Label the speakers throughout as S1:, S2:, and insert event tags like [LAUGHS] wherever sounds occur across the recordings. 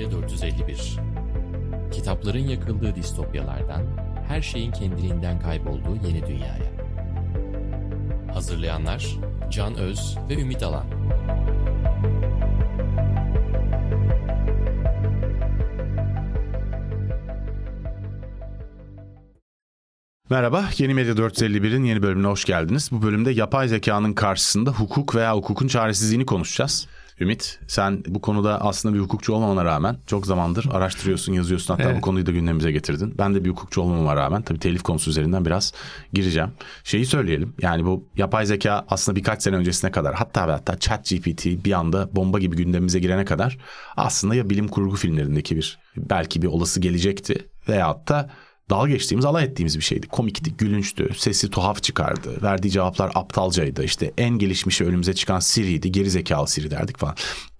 S1: Medya 451 Kitapların yakıldığı distopyalardan, her şeyin kendiliğinden kaybolduğu yeni dünyaya. Hazırlayanlar Can Öz ve Ümit Alan.
S2: Merhaba, Yeni Medya 451'in yeni bölümüne hoş geldiniz. Bu bölümde yapay zekanın karşısında hukuk veya hukukun çaresizliğini konuşacağız. Ümit, sen bu konuda aslında bir hukukçu olmamana rağmen çok zamandır araştırıyorsun, yazıyorsun. Hatta
S3: Evet.
S2: bu konuyu da gündemimize getirdin. Ben de bir hukukçu olmamama rağmen tabii telif konusu üzerinden biraz gireceğim. Şeyi söyleyelim, yani bu yapay zeka aslında birkaç sene öncesine kadar hatta ve hatta chat GPT bir anda bomba gibi gündemimize girene kadar aslında ya bilim kurgu filmlerindeki bir belki bir olası gelecekti veyahut da dalga geçtiğimiz, alay ettiğimiz bir şeydi. Komikti, gülünçtü, sesi tuhaf çıkardı. Verdiği cevaplar aptalcaydı. İşte en gelişmişi önümüze çıkan Siri'ydi. Geri zekalı Siri derdik falan.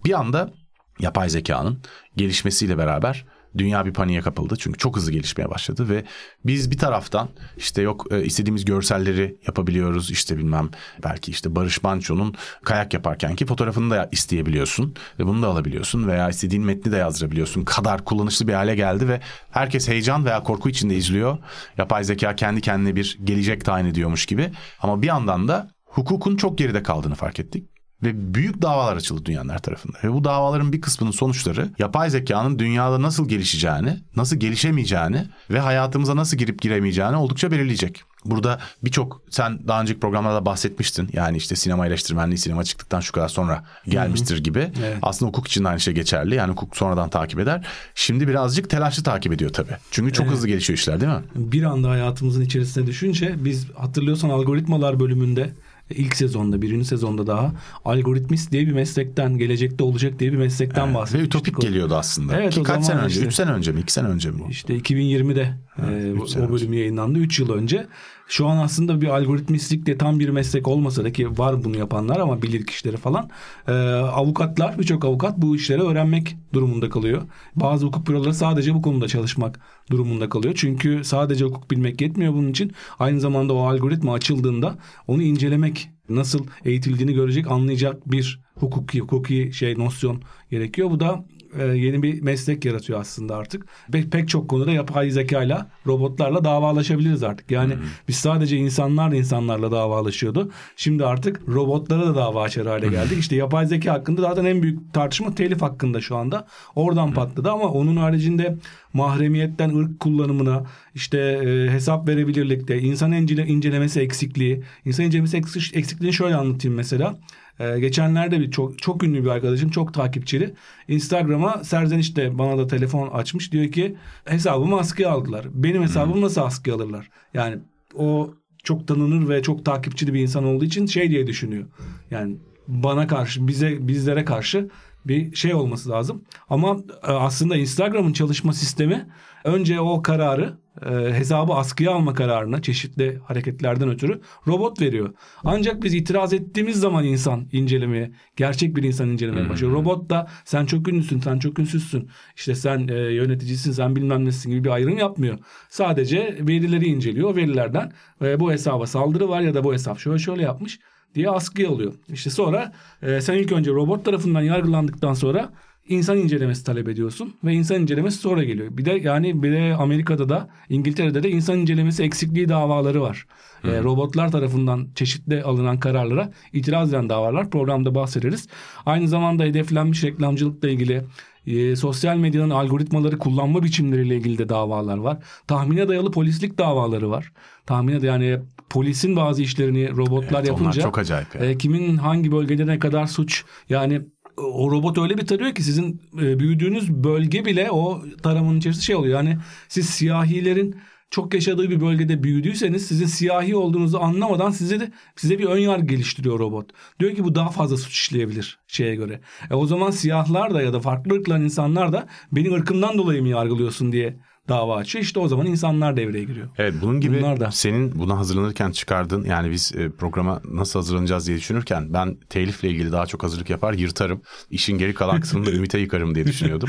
S2: Bir anda yapay zekanın gelişmesiyle beraber dünya bir paniğe kapıldı. Çünkü çok hızlı gelişmeye başladı ve biz bir taraftan işte yok e, istediğimiz görselleri yapabiliyoruz. İşte bilmem belki işte Barış Manço'nun kayak yaparkenki fotoğrafını da isteyebiliyorsun ve bunu da alabiliyorsun veya istediğin metni de yazdırabiliyorsun. Kadar kullanışlı bir hale geldi ve herkes heyecan veya korku içinde izliyor. Yapay zeka kendi kendine bir gelecek tayin ediyormuş gibi. Ama bir yandan da hukukun çok geride kaldığını fark ettik. Ve büyük davalar açıldı dünyanın her tarafında. Ve bu davaların bir kısmının sonuçları yapay zekanın dünyada nasıl gelişeceğini, nasıl gelişemeyeceğini ve hayatımıza nasıl girip giremeyeceğini oldukça belirleyecek. Burada birçok sen daha önceki programlarda bahsetmiştin. Yani işte sinema eleştirmenliği sinema çıktıktan şu kadar sonra gelmiştir gibi.
S3: Evet.
S2: Aslında hukuk için de aynı şey geçerli. Yani hukuk sonradan takip eder. Şimdi birazcık telaşlı takip ediyor tabii. Çünkü çok hızlı gelişiyor işler değil mi?
S3: bir anda hayatımızın içerisine düşünce biz hatırlıyorsan algoritmalar bölümünde ilk sezonda birinci sezonda daha algoritmist diye bir meslekten gelecekte olacak diye bir meslekten
S2: Ve
S3: bahsetmiştik.
S2: ütopik
S3: O-
S2: geliyordu aslında.
S3: Evet,
S2: Ki
S3: o
S2: kaç sene önce?
S3: işte.
S2: 3 sene önce mi? 2 sene önce mi?
S3: İşte 2020'de e,
S2: üç
S3: o- bölüm yayınlandı 3 yıl önce. Şu an aslında bir algoritmistlik de tam bir meslek olmasa da ki var bunu yapanlar ama bilir kişileri falan. E, avukatlar birçok avukat bu işleri öğrenmek durumunda kalıyor. Bazı hukuk büroları sadece bu konuda çalışmak durumunda kalıyor. Çünkü sadece hukuk bilmek yetmiyor bunun için. Aynı zamanda o algoritma açıldığında onu incelemek nasıl eğitildiğini görecek anlayacak bir hukuki hukuki şey nosyon gerekiyor. Bu da e, yeni bir meslek yaratıyor aslında artık. Ve pek çok konuda yapay zekayla, robotlarla davalaşabiliriz artık. Yani biz sadece insanlar insanlarla davalaşıyordu. Şimdi artık robotlara da dava açar hale geldik. İşte yapay zeka hakkında zaten en büyük tartışma telif hakkında şu anda. Oradan patladı ama onun haricinde mahremiyetten ırk kullanımına, işte e, hesap verebilirlikte, insan incele, incelemesi eksikliği, insan incelemesi eksik- eksikliğini şöyle anlatayım mesela. Ee, geçenlerde bir çok çok ünlü bir arkadaşım çok takipçili Instagram'a Serzeniş de bana da telefon açmış diyor ki hesabımı askıya aldılar. Benim hesabımı nasıl askıya alırlar? Yani o çok tanınır ve çok takipçili bir insan olduğu için şey diye düşünüyor. Yani bana karşı bize bizlere karşı bir şey olması lazım. Ama e, aslında Instagram'ın çalışma sistemi önce o kararı e, hesabı askıya alma kararına çeşitli hareketlerden ötürü robot veriyor. Ancak biz itiraz ettiğimiz zaman insan incelemeye, gerçek bir insan incelemeye başlıyor. Robot da sen çok ünlüsün, sen çok ünsüzsün, işte sen e, yöneticisin, sen bilmem nesin gibi bir ayrım yapmıyor. Sadece verileri inceliyor. O verilerden e, bu hesaba saldırı var ya da bu hesap şöyle şöyle yapmış diye askıya alıyor. İşte sonra e, sen ilk önce robot tarafından yargılandıktan sonra insan incelemesi talep ediyorsun ve insan incelemesi sonra geliyor. Bir de yani bir de Amerika'da da İngiltere'de de insan incelemesi eksikliği davaları var. E, robotlar tarafından çeşitli alınan kararlara itiraz eden davalar programda bahsederiz. Aynı zamanda hedeflenmiş reklamcılıkla ilgili e, sosyal medyanın algoritmaları kullanma biçimleriyle ilgili de davalar var. Tahmine dayalı polislik davaları var. Tahmine yani polisin bazı işlerini robotlar
S2: Evet,
S3: yapınca
S2: çok acayip yani.
S3: e, kimin hangi bölgede ne kadar suç yani o robot öyle bir tarıyor ki sizin e, büyüdüğünüz bölge bile o taramanın içerisinde şey oluyor. Yani siz siyahilerin çok yaşadığı bir bölgede büyüdüyseniz sizin siyahi olduğunuzu anlamadan size de size bir ön yargı geliştiriyor robot. Diyor ki bu daha fazla suç işleyebilir şeye göre. E o zaman siyahlar da ya da farklı ırkların insanlar da beni ırkımdan dolayı mı yargılıyorsun diye dava açıyor. İşte o zaman insanlar devreye giriyor.
S2: Evet bunun gibi
S3: Bunlar da.
S2: senin buna hazırlanırken çıkardığın yani biz e, programa nasıl hazırlanacağız diye düşünürken ben telifle ilgili daha çok hazırlık yapar yırtarım. İşin geri kalan [LAUGHS] kısmını da Ümit'e yıkarım diye düşünüyordum.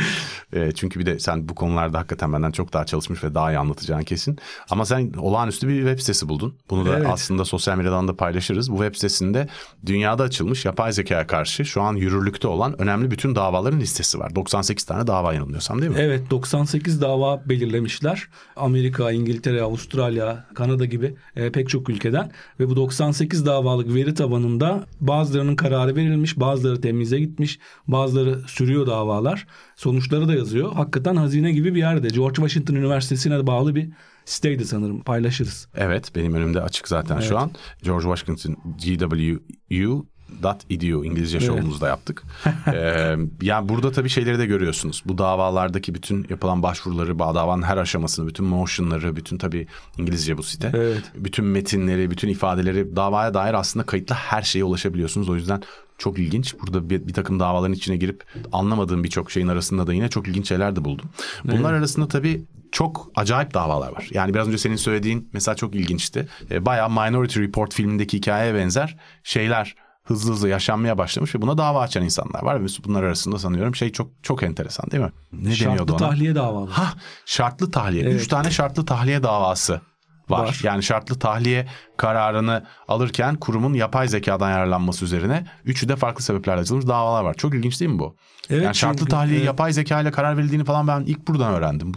S2: E, çünkü bir de sen bu konularda hakikaten benden çok daha çalışmış ve daha iyi anlatacağın kesin. Ama sen olağanüstü bir web sitesi buldun. Bunu da
S3: Evet.
S2: aslında sosyal medyadan da paylaşırız. Bu web sitesinde dünyada açılmış yapay zekaya karşı şu an yürürlükte olan önemli bütün davaların listesi var. 98 tane dava yanılmıyorsam değil mi?
S3: Evet 98 dava belirlemişler. Amerika, İngiltere, Avustralya, Kanada gibi e, pek çok ülkeden ve bu 98 davalık veri tabanında bazılarının kararı verilmiş, bazıları temize gitmiş, bazıları sürüyor davalar. Sonuçları da yazıyor. Hakikaten hazine gibi bir yerde. George Washington Üniversitesi'ne bağlı bir siteydi sanırım. Paylaşırız.
S2: Evet benim önümde açık zaten şu an. George Washington GWU .edu İngilizce şovumuzda yaptık. [LAUGHS] ee, yani burada tabii şeyleri de görüyorsunuz. Bu davalardaki bütün yapılan başvuruları, davanın her aşamasını, bütün motionları, bütün tabii İngilizce bu site.
S3: Evet.
S2: Bütün metinleri, bütün ifadeleri, davaya dair aslında kayıtlı her şeye ulaşabiliyorsunuz. O yüzden çok ilginç. Burada bir, bir takım davaların içine girip anlamadığım birçok şeyin arasında da yine çok ilginç şeyler de buldum. Bunlar arasında tabii çok acayip davalar var. Yani biraz önce senin söylediğin mesela çok ilginçti. E, bayağı Minority Report filmindeki hikayeye benzer şeyler hızlı hızlı yaşanmaya başlamış ve buna dava açan insanlar var. Ve bunlar arasında sanıyorum şey çok çok enteresan değil mi? Ne
S3: Şartlı
S2: deniyordu ona?
S3: tahliye davaları.
S2: Ha şartlı tahliye.
S3: Evet.
S2: Üç tane şartlı tahliye davası var.
S3: Var.
S2: Yani şartlı tahliye kararını alırken kurumun yapay zekadan yararlanması üzerine üçü de farklı sebeplerle açılmış davalar var. Çok ilginç değil mi bu?
S3: Evet,
S2: yani şartlı
S3: çünkü-
S2: tahliye
S3: evet.
S2: yapay zeka ile karar verildiğini falan ben ilk buradan öğrendim.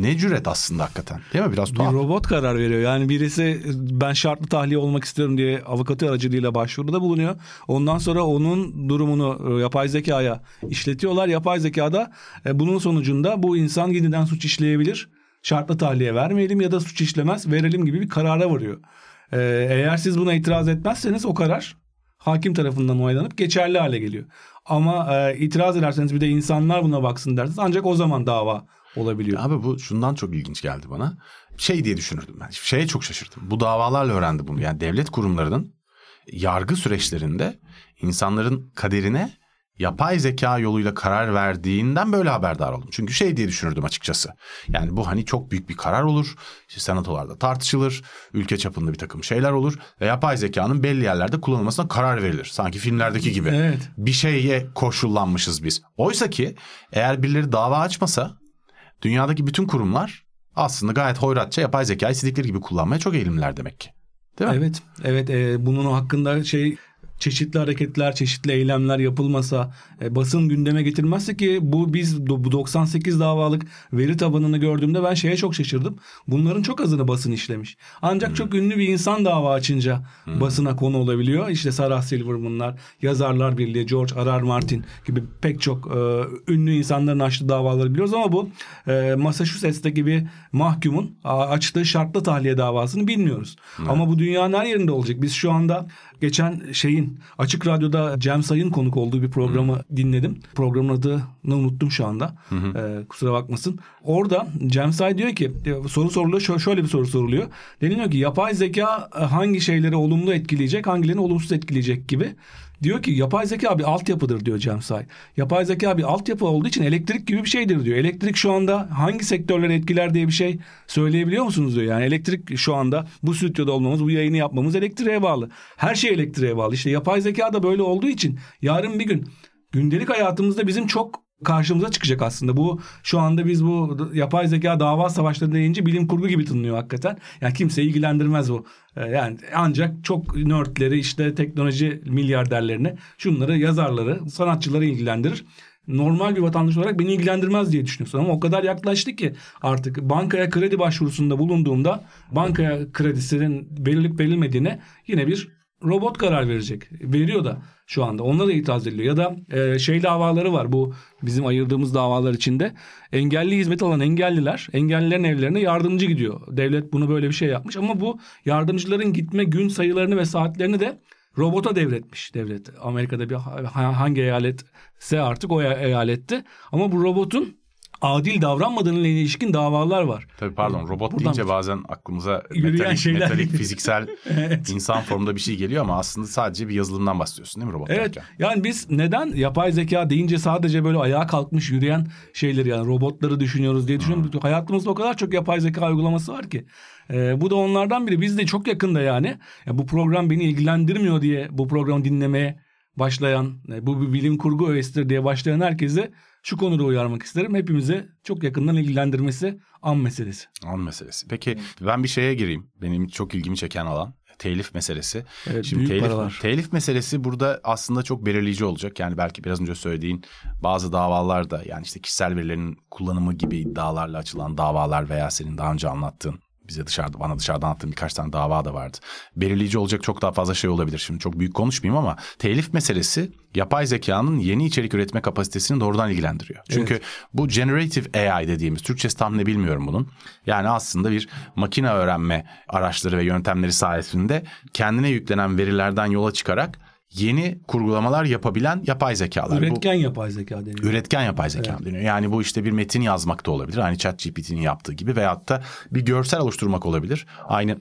S2: Ne cüret aslında hakikaten. Değil mi? Biraz
S3: Bir
S2: tuhaf.
S3: robot karar veriyor. Yani birisi ben şartlı tahliye olmak istiyorum diye avukatı aracılığıyla başvuruda bulunuyor. Ondan sonra onun durumunu e, yapay zekaya işletiyorlar. Yapay zekada e, bunun sonucunda bu insan yeniden suç işleyebilir. Şartlı tahliye vermeyelim ya da suç işlemez verelim gibi bir karara varıyor. E, Eğer siz buna itiraz etmezseniz o karar hakim tarafından onaylanıp geçerli hale geliyor. Ama e, itiraz ederseniz bir de insanlar buna baksın derseniz ancak o zaman dava olabiliyor.
S2: Abi bu şundan çok ilginç geldi bana. Şey diye düşünürdüm ben. Şeye çok şaşırdım. Bu davalarla öğrendi bunu. Yani devlet kurumlarının yargı süreçlerinde insanların kaderine yapay zeka yoluyla karar verdiğinden böyle haberdar oldum. Çünkü şey diye düşünürdüm açıkçası. Yani bu hani çok büyük bir karar olur. İşte senatolarda tartışılır. Ülke çapında bir takım şeyler olur. Ve yapay zekanın belli yerlerde kullanılmasına karar verilir. Sanki filmlerdeki gibi.
S3: Evet.
S2: Bir şeye koşullanmışız biz. Oysa ki eğer birileri dava açmasa dünyadaki bütün kurumlar aslında gayet hoyratça yapay zeka istedikleri gibi kullanmaya çok eğilimliler demek ki. Değil mi?
S3: Evet, evet. E, bunun hakkında şey çeşitli hareketler, çeşitli eylemler yapılmasa, e, basın gündeme getirmezse ki bu biz bu 98 davalık veri tabanını gördüğümde ben şeye çok şaşırdım. Bunların çok azını basın işlemiş. Ancak çok ünlü bir insan dava açınca basına konu olabiliyor. İşte Sarah Silverman'lar, Yazarlar Birliği, George R. R. Martin gibi pek çok e, ünlü insanların açtığı davaları biliyoruz ama bu e, Massachusetts'teki bir mahkumun açtığı şartlı tahliye davasını bilmiyoruz. Ama bu dünyanın her yerinde olacak. Biz şu anda geçen şeyin Açık Radyo'da Cem Sayın konuk olduğu bir programı dinledim. Programın adını unuttum şu anda. Ee, kusura bakmasın. Orada Cem Say diyor ki e, soru soruluyor. Şö- Şöyle bir soru soruluyor. Deniliyor ki yapay zeka e, hangi şeyleri olumlu etkileyecek, hangilerini olumsuz etkileyecek gibi. Diyor ki yapay zeka bir altyapıdır diyor Cem Say. Yapay zeka bir altyapı olduğu için elektrik gibi bir şeydir diyor. Elektrik şu anda hangi sektörleri etkiler diye bir şey söyleyebiliyor musunuz diyor. Yani elektrik şu anda bu stüdyoda olmamız, bu yayını yapmamız elektriğe bağlı. Her şey elektriğe bağlı. İşte yapay zeka da böyle olduğu için yarın bir gün gündelik hayatımızda bizim çok karşımıza çıkacak aslında. Bu şu anda biz bu yapay zeka dava savaşları deyince bilim kurgu gibi tınlıyor hakikaten. Yani kimseyi ilgilendirmez bu. Ee, Yani ancak çok nerdleri işte teknoloji milyarderlerini, şunları yazarları, sanatçıları ilgilendirir. Normal bir vatandaş olarak beni ilgilendirmez diye düşünüyorsun ama o kadar yaklaştı ki artık bankaya kredi başvurusunda bulunduğumda bankaya kredisinin verilip verilmediğine yine bir robot karar verecek. Veriyor da şu anda. Onunla da itiraz ediliyor. Ya da e, şey davaları var bu bizim ayırdığımız davalar içinde. Engelli hizmet alan engelliler engellilerin evlerine yardımcı gidiyor. Devlet bunu böyle bir şey yapmış ama bu yardımcıların gitme gün sayılarını ve saatlerini de robota devretmiş devlet. Amerika'da bir ha- hangi eyaletse artık o eyaletti. Ama bu robotun adil davranmadığına ilişkin davalar var.
S2: Tabii pardon robot
S3: Buradan-
S2: deyince bazen aklımıza metalik,
S3: şeyler.
S2: metalik [LAUGHS] fiziksel
S3: Evet.
S2: insan formunda bir şey geliyor ama aslında sadece bir yazılımdan bahsediyorsun değil mi robot
S3: Evet.
S2: derken?
S3: Yani biz neden yapay zeka deyince sadece böyle ayağa kalkmış yürüyen şeyleri yani robotları düşünüyoruz diye düşünüyorum.
S2: Hmm.
S3: Hayatımızda o kadar çok yapay zeka uygulaması var ki. Ee, bu da onlardan biri. Biz de çok yakında yani ya bu program beni ilgilendirmiyor diye bu programı dinlemeye başlayan, e, bu bir bilim kurgu öğesidir diye başlayan herkese şu konuda uyarmak isterim. Hepimize çok yakından ilgilendirmesi an meselesi.
S2: An meselesi. Peki ben bir şeye gireyim. Benim çok ilgimi çeken alan telif meselesi.
S3: Evet,
S2: Şimdi
S3: büyük
S2: telif,
S3: paralar.
S2: telif meselesi burada aslında çok belirleyici olacak. Yani belki biraz önce söylediğin bazı davalarda yani işte kişisel verilerin kullanımı gibi iddialarla açılan davalar veya senin daha önce anlattığın bize dışarıda bana dışarıda anlattığın birkaç tane dava da vardı. Belirleyici olacak çok daha fazla şey olabilir. Şimdi çok büyük konuşmayayım ama telif meselesi yapay zekanın yeni içerik üretme kapasitesini doğrudan ilgilendiriyor. Çünkü bu generative AI dediğimiz Türkçesi tam ne bilmiyorum bunun. Yani aslında bir makine öğrenme araçları ve yöntemleri sayesinde kendine yüklenen verilerden yola çıkarak yeni kurgulamalar yapabilen yapay zekalar. Bu-
S3: Üretken yapay zeka deniyor.
S2: Üretken yapay zeka deniyor. Yani bu işte bir metin yazmak da olabilir. Aynı ChatGPT'nin yaptığı gibi veyahut da bir görsel oluşturmak olabilir. Aynı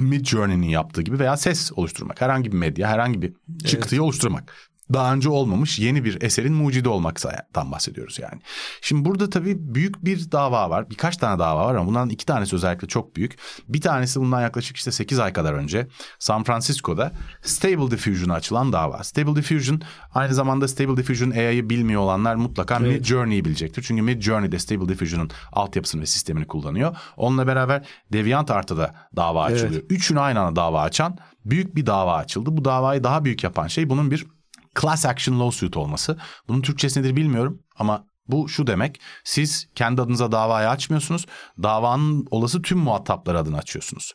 S2: Midjourney'nin yaptığı gibi veya ses oluşturmak. Herhangi bir medya, herhangi bir çıktıyı oluşturmak. Daha önce olmamış yeni bir eserin mucidi olmaktan bahsediyoruz yani. Şimdi burada tabii büyük bir dava var. Birkaç tane dava var ama bundan iki tanesi özellikle çok büyük. Bir tanesi bundan yaklaşık işte 8 ay kadar önce San Francisco'da Stable Diffusion'a açılan dava. Stable Diffusion aynı zamanda Stable Diffusion AI'yı bilmiyor olanlar mutlaka
S3: Evet.
S2: Midjourney'i bilecektir. Çünkü Midjourney de Stable Diffusion'ın altyapısını ve sistemini kullanıyor. Onunla beraber DeviantArt'ta da dava
S3: Evet.
S2: açılıyor. Üçünü aynı anda dava açan büyük bir dava açıldı. Bu davayı daha büyük yapan şey bunun bir class action lawsuit olması. Bunun Türkçesi nedir bilmiyorum ama bu şu demek. Siz kendi adınıza davayı açmıyorsunuz. Davanın olası tüm muhatapları adına açıyorsunuz.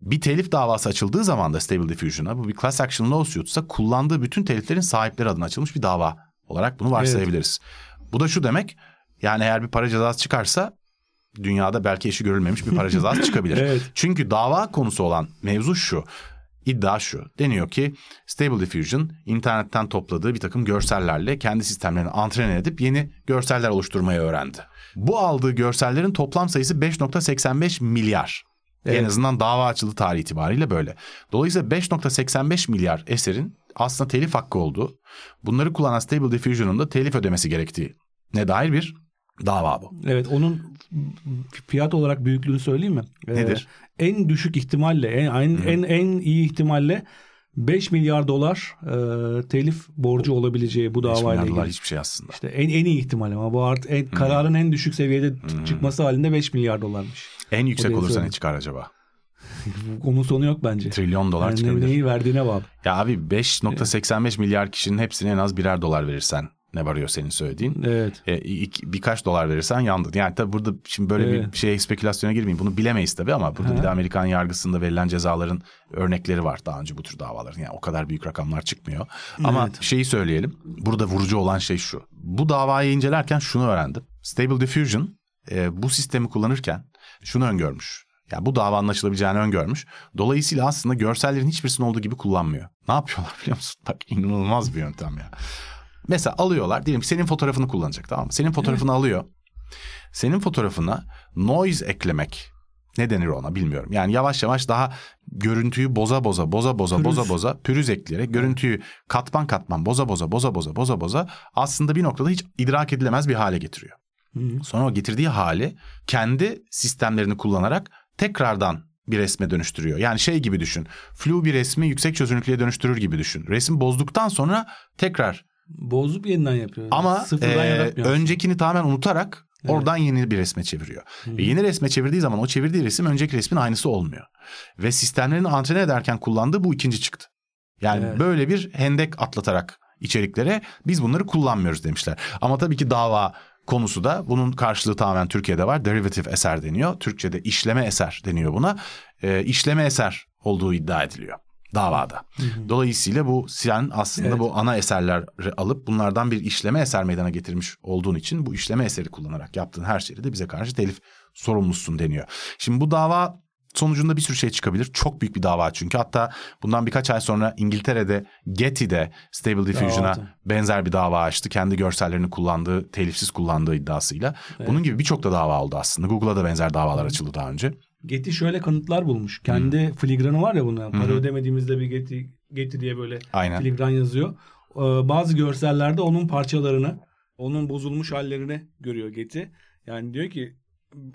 S2: Bir telif davası açıldığı zaman da Stable Diffusion'a bu bir class action lawsuit'sa kullandığı bütün teliflerin sahipleri adına açılmış bir dava olarak bunu varsayabiliriz. Bu da şu demek. Yani eğer bir para cezası çıkarsa dünyada belki eşi görülmemiş bir para cezası çıkabilir. [LAUGHS]
S3: Evet.
S2: Çünkü dava konusu olan mevzu şu. İddia şu. Deniyor ki Stable Diffusion internetten topladığı bir takım görsellerle kendi sistemlerini antren edip yeni görseller oluşturmayı öğrendi. Bu aldığı görsellerin toplam sayısı 5.85 milyar. En
S3: Evet.
S2: azından dava açıldığı tarih itibariyle böyle. Dolayısıyla 5.85 milyar eserin aslında telif hakkı olduğu, bunları kullanan Stable Diffusion'un da telif ödemesi gerektiği ne dair bir dava bu.
S3: Evet onun fiyat olarak büyüklüğünü söyleyeyim mi? Ee,
S2: Nedir?
S3: En düşük ihtimalle en en, en en iyi ihtimalle 5 milyar dolar e, telif borcu olabileceği bu
S2: 5
S3: davayla ilgili.
S2: hiçbir şey aslında.
S3: İşte en en iyi ihtimal ama bu art en, kararın en düşük seviyede t- çıkması halinde 5 milyar dolarmış.
S2: En yüksek olursa ne çıkar acaba? [LAUGHS]
S3: Onun sonu yok bence.
S2: Trilyon dolar
S3: Yani
S2: çıkabilir.
S3: neyi verdiğine bağlı.
S2: Ya abi 5.85 milyar kişinin hepsine en az birer dolar verirsen ne varıyor senin söylediğin.
S3: Evet.
S2: E, iki- birkaç dolar verirsen yandın. Yani tabii burada şimdi böyle bir
S3: Evet.
S2: şey spekülasyona girmeyeyim. Bunu bilemeyiz tabii ama burada
S3: Aha.
S2: bir de Amerikan yargısında verilen cezaların örnekleri var daha önce bu tür davaların. Yani o kadar büyük rakamlar çıkmıyor. Ama
S3: Evet.
S2: şeyi söyleyelim. Burada vurucu olan şey şu. Bu davayı incelerken şunu öğrendim. Stable Diffusion e, bu sistemi kullanırken şunu öngörmüş. Yani bu davanın açılabileceğini öngörmüş. Dolayısıyla aslında görsellerin hiçbirisinin olduğu gibi kullanmıyor. Ne yapıyorlar [LAUGHS] biliyor musun? Bak inanılmaz bir yöntem ya. Mesela alıyorlar diyelim ki senin fotoğrafını kullanacak tamam mı? Senin fotoğrafını alıyor. Senin fotoğrafına noise eklemek ne denir ona bilmiyorum. Yani yavaş yavaş daha görüntüyü boza boza boza boza
S3: Pürüz.
S2: boza boza pürüz ekleyerek görüntüyü katman katman boza boza boza boza boza boza aslında bir noktada hiç idrak edilemez bir hale getiriyor.
S3: Hı.
S2: Sonra o getirdiği hali kendi sistemlerini kullanarak tekrardan bir resme dönüştürüyor. Yani şey gibi düşün. Flu bir resmi yüksek çözünürlüğe dönüştürür gibi düşün. Resim bozduktan sonra tekrar
S3: Bozup yeniden yapıyor.
S2: ama
S3: Sıfırdan
S2: e, öncekini tamamen unutarak
S3: Evet.
S2: oradan yeni bir resme çeviriyor. Ve yeni resme çevirdiği zaman o çevirdiği resim önceki resmin aynısı olmuyor. Ve sistemlerini antrene ederken kullandığı bu ikinci çıktı. Yani
S3: Evet.
S2: böyle bir hendek atlatarak içeriklere biz bunları kullanmıyoruz demişler. Ama tabii ki dava konusu da bunun karşılığı tamamen Türkiye'de var. Derivative eser deniyor. Türkçe'de işleme eser deniyor buna. E, işleme eser olduğu iddia ediliyor davada. Dolayısıyla bu sen aslında
S3: Evet.
S2: bu ana eserleri alıp bunlardan bir işleme eser meydana getirmiş olduğun için bu işleme eseri kullanarak yaptığın her şeyde de bize karşı telif sorumlusun deniyor. Şimdi bu dava Sonucunda bir sürü şey çıkabilir. Çok büyük bir dava çünkü. Hatta bundan birkaç ay sonra İngiltere'de Getty'de Stable Diffusion'a benzer bir dava açtı. Kendi görsellerini kullandığı, telifsiz kullandığı iddiasıyla. Bunun gibi birçok da dava oldu aslında. Google'a da benzer davalar açıldı daha önce.
S3: Getty şöyle kanıtlar bulmuş. Kendi filigranı var ya bunun. Para ödemediğimizde bir Getty, Getty diye böyle
S2: Aynen.
S3: filigran yazıyor. Ee, bazı görsellerde onun parçalarını, onun bozulmuş hallerini görüyor Getty. Yani diyor ki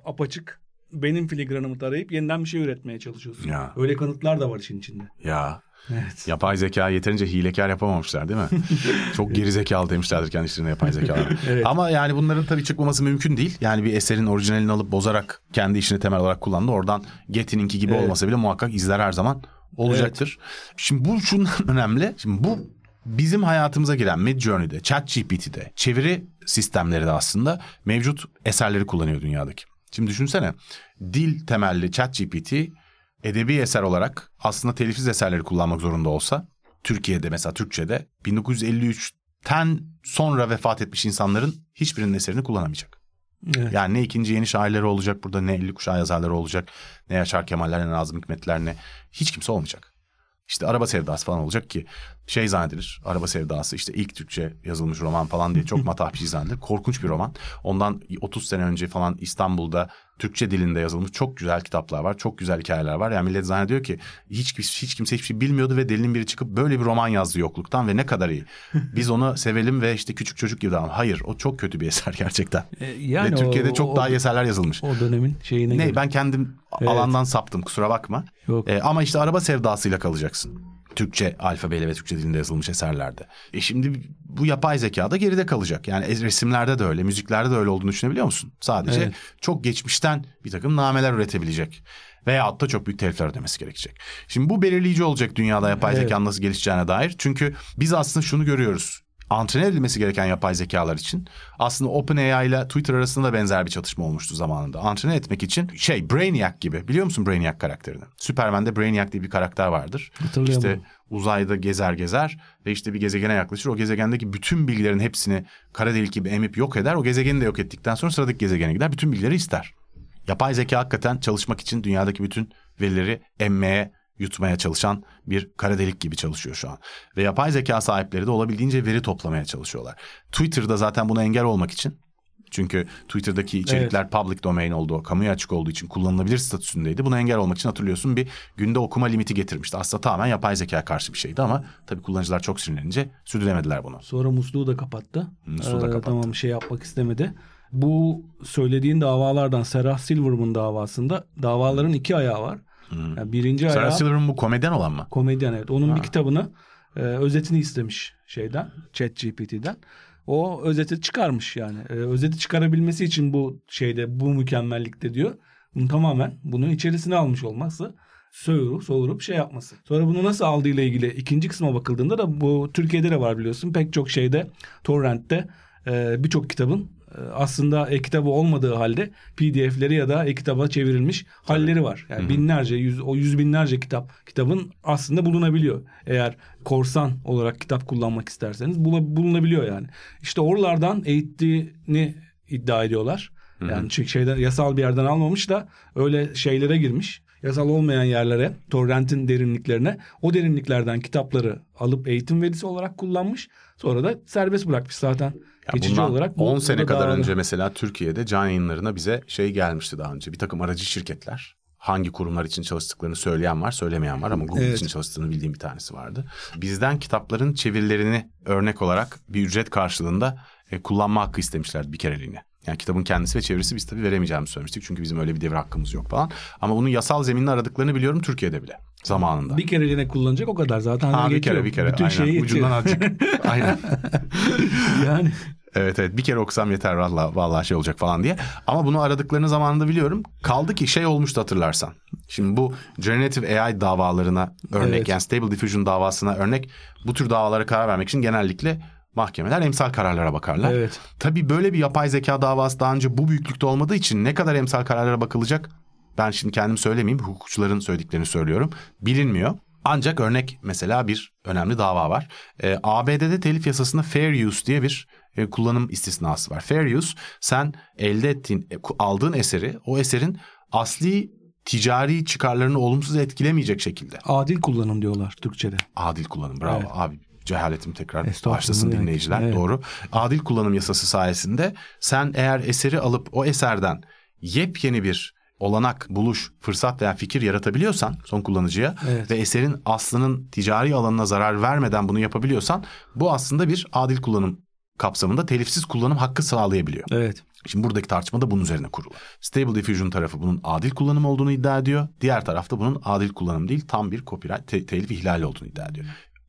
S3: apaçık benim filigranımı tarayıp yeniden bir şey üretmeye çalışıyorsun.
S2: Ya.
S3: Öyle kanıtlar da var işin içinde.
S2: Ya
S3: Evet.
S2: yapay zeka yeterince hilekar yapamamışlar değil mi? [LAUGHS] Çok geri zekalı demişlerdir kendi işlerine yapay zekalar. [LAUGHS]
S3: Evet.
S2: Ama yani bunların tabii çıkmaması mümkün değil. Yani bir eserin orijinalini alıp bozarak kendi işini temel olarak kullandı. Oradan Getty'ninki gibi
S3: Evet.
S2: olmasa bile muhakkak izler her zaman olacaktır. Şimdi bu şundan [LAUGHS] önemli. Şimdi bu bizim hayatımıza giren Midjourney'de, ChatGPT'de, çeviri sistemleri de aslında mevcut eserleri kullanıyor dünyadaki. Şimdi düşünsene dil temelli ChatGPT edebi eser olarak aslında telifsiz eserleri kullanmak zorunda olsa Türkiye'de mesela Türkçe'de 1953'ten sonra vefat etmiş insanların hiçbirinin eserini kullanamayacak.
S3: Evet.
S2: Yani ne ikinci yeni şairleri olacak burada ne 50 kuşağı yazarları olacak ne Yaşar Kemaller ne Nazım Hikmetler ne hiç kimse olmayacak. İşte araba sevdası falan olacak ki şey zannedilir araba sevdası işte ilk Türkçe yazılmış roman falan diye çok matah bir şey zannedilir. Korkunç bir roman. Ondan 30 sene önce falan İstanbul'da Türkçe dilinde yazılmış çok güzel kitaplar var. Çok güzel hikayeler var. Yani millet zannediyor ki hiç, hiç kimse hiçbir şey bilmiyordu ve delinin biri çıkıp böyle bir roman yazdı yokluktan ve ne kadar iyi. [LAUGHS] Biz onu sevelim ve işte küçük çocuk gibi davranalım. Hayır o çok kötü bir eser [LAUGHS] gerçekten.
S3: E, yani
S2: ve Türkiye'de
S3: o-
S2: çok
S3: o-
S2: daha iyi eserler yazılmış.
S3: O dönemin şeyine
S2: Ne
S3: göre.
S2: ben kendim
S3: Evet.
S2: alandan saptım kusura bakma.
S3: Yok.
S2: Ee, ama işte araba sevdasıyla kalacaksın. Türkçe alfabeyle ve Türkçe dilinde yazılmış eserlerde. E şimdi bu yapay zeka da geride kalacak. Yani resimlerde de öyle, müziklerde de öyle olduğunu düşünebiliyor musun? Sadece
S3: Evet.
S2: çok geçmişten bir takım nameler üretebilecek. Veyahut da çok büyük telifler ödemesi gerekecek. Şimdi bu belirleyici olacak dünyada yapay
S3: Evet.
S2: zekanın nasıl gelişeceğine dair. Çünkü biz aslında şunu görüyoruz. Antrene edilmesi gereken yapay zekalar için aslında OpenAI ile Twitter arasında da benzer bir çatışma olmuştu zamanında. Antrene etmek için şey Brainiac gibi biliyor musun Brainiac karakterini? Superman'de Brainiac diye bir karakter vardır. İşte uzayda gezer gezer ve işte bir gezegene yaklaşır. O gezegendeki bütün bilgilerin hepsini kara delik gibi emip yok eder. O gezegeni de yok ettikten sonra sıradaki gezegene gider. Bütün bilgileri ister. Yapay zeka hakikaten çalışmak için dünyadaki bütün verileri emmeye, yutmaya çalışan bir kara delik gibi çalışıyor şu an. Ve yapay zeka sahipleri de olabildiğince veri toplamaya çalışıyorlar. Twitter'da zaten buna engel olmak için çünkü Twitter'daki içerikler public domain olduğu, kamuya açık olduğu için kullanılabilir statüsündeydi. Buna engel olmak için hatırlıyorsun bir günde okuma limiti getirmişti. Aslında tamamen yapay zeka karşı bir şeydi ama tabii kullanıcılar çok sinirlenince sürdüremediler bunu.
S3: Sonra musluğu da kapattı.
S2: Musluğu da
S3: Ee,
S2: kapattı.
S3: Tamam şey yapmak istemedi. Bu söylediğin davalardan Sarah Silverman davasında davaların iki ayağı var. Yani birinci
S2: Sarah
S3: ayağı
S2: Silverman bu komedyen olan mı?
S3: komedyen evet. Onun bir kitabını e, özetini istemiş şeyden ChatGPT'den. O özeti çıkarmış yani. E, özeti çıkarabilmesi için bu şeyde bu mükemmellikte diyor. Bunu tamamen bunun içerisine almış olması söğürüp soğurup şey yapması. Sonra bunu nasıl aldığıyla ilgili ikinci kısma bakıldığında da bu Türkiye'de de var biliyorsun. Pek çok şeyde torrentte e, birçok kitabın aslında e-kitabı olmadığı halde PDF'leri ya da e-kitaba çevrilmiş halleri var. Yani binlerce, yüz, o yüz binlerce kitap kitabın aslında bulunabiliyor. Eğer korsan olarak kitap kullanmak isterseniz bulunabiliyor yani. İşte oralardan eğittiğini iddia ediyorlar. Yani çünkü şeyden yasal bir yerden almamış da öyle şeylere girmiş. Yasal olmayan yerlere, torrentin derinliklerine o derinliklerden kitapları alıp eğitim verisi olarak kullanmış. Sonra da serbest bırakmış zaten.
S2: Ya
S3: Geçici olarak. bu-
S2: 10
S3: bu
S2: sene
S3: da
S2: kadar önce mesela Türkiye'de can yayınlarına bize şey gelmişti daha önce. Bir takım aracı şirketler hangi kurumlar için çalıştıklarını söyleyen var, söylemeyen var ama Google
S3: Evet.
S2: için çalıştığını bildiğim bir tanesi vardı. Bizden kitapların çevirilerini örnek olarak bir ücret karşılığında e, kullanma hakkı istemişlerdi bir kereliğine. Yani kitabın kendisi ve çevirisi biz tabii veremeyeceğimizi söylemiştik. Çünkü bizim öyle bir devre hakkımız yok falan. Ama bunun yasal zeminini aradıklarını biliyorum Türkiye'de bile zamanında.
S3: Bir kereliğine kullanacak o kadar zaten.
S2: ha, bir kere bir kere.
S3: Bütün
S2: Aynen.
S3: şeyi.
S2: Ucundan azıcık. [LAUGHS] Aynen.
S3: yani
S2: Evet evet bir kere okusam yeter valla vallahi şey olacak falan diye. Ama bunu aradıklarını zamanında biliyorum. Kaldı ki şey olmuştu hatırlarsan. Şimdi bu generative AI davalarına örnek
S3: Evet.
S2: yani stable diffusion davasına örnek bu tür davalara karar vermek için genellikle mahkemeler emsal kararlara bakarlar.
S3: Evet.
S2: Tabii böyle bir yapay zeka davası daha önce bu büyüklükte olmadığı için ne kadar emsal kararlara bakılacak ben şimdi kendim söylemeyeyim hukukçuların söylediklerini söylüyorum bilinmiyor. Ancak örnek mesela bir önemli dava var. Ee, ABD'de telif yasasında fair use diye bir e, kullanım istisnası var. Fair use sen elde ettiğin, e, aldığın eseri o eserin asli ticari çıkarlarını olumsuz etkilemeyecek şekilde.
S3: Adil kullanım diyorlar Türkçe'de.
S2: Adil kullanım bravo
S3: Evet.
S2: abi cehaletim tekrar başlasın dinleyiciler
S3: Evet.
S2: doğru. Adil kullanım yasası sayesinde sen eğer eseri alıp o eserden yepyeni bir olanak, buluş, fırsat veya fikir yaratabiliyorsan son kullanıcıya
S3: Evet.
S2: ve eserin aslının ticari alanına zarar vermeden bunu yapabiliyorsan bu aslında bir adil kullanım kapsamında telifsiz kullanım hakkı sağlayabiliyor.
S3: Evet.
S2: Şimdi buradaki tartışma da bunun üzerine kurulu. Stable Diffusion tarafı bunun adil kullanım olduğunu iddia ediyor. Diğer tarafta bunun adil kullanım değil tam bir copyright te- telif ihlali olduğunu iddia ediyor.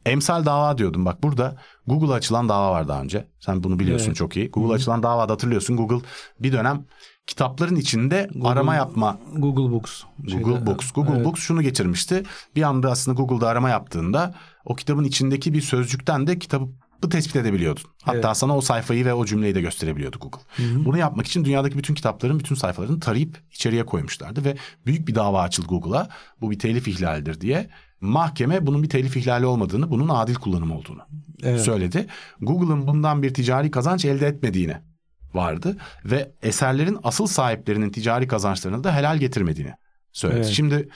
S2: Emsal dava diyordum bak burada Google'a açılan dava var daha önce. Sen bunu biliyorsun
S3: Evet.
S2: çok iyi. Google'a açılan davada hatırlıyorsun Google bir dönem kitapların içinde arama yapma
S3: Google Books.
S2: Google
S3: Şeyde-
S2: Books. Google
S3: Evet.
S2: Books şunu getirmişti. Bir anda aslında Google'da arama yaptığında o kitabın içindeki bir sözcükten de kitabı tespit edebiliyordun. Hatta
S3: Evet.
S2: sana o sayfayı ve o cümleyi de gösterebiliyordu Google. Bunu yapmak için dünyadaki bütün kitapların bütün sayfalarını tarayıp içeriye koymuşlardı ve büyük bir dava açıldı Google'a. Bu bir telif ihlalidir diye. Mahkeme bunun bir telif ihlali olmadığını, bunun adil kullanım olduğunu
S3: Evet.
S2: söyledi. Google'ın bundan bir ticari kazanç elde etmediğini vardı ve eserlerin asıl sahiplerinin ticari kazançlarını da helal getirmediğini söyledi.
S3: Evet.
S2: Şimdi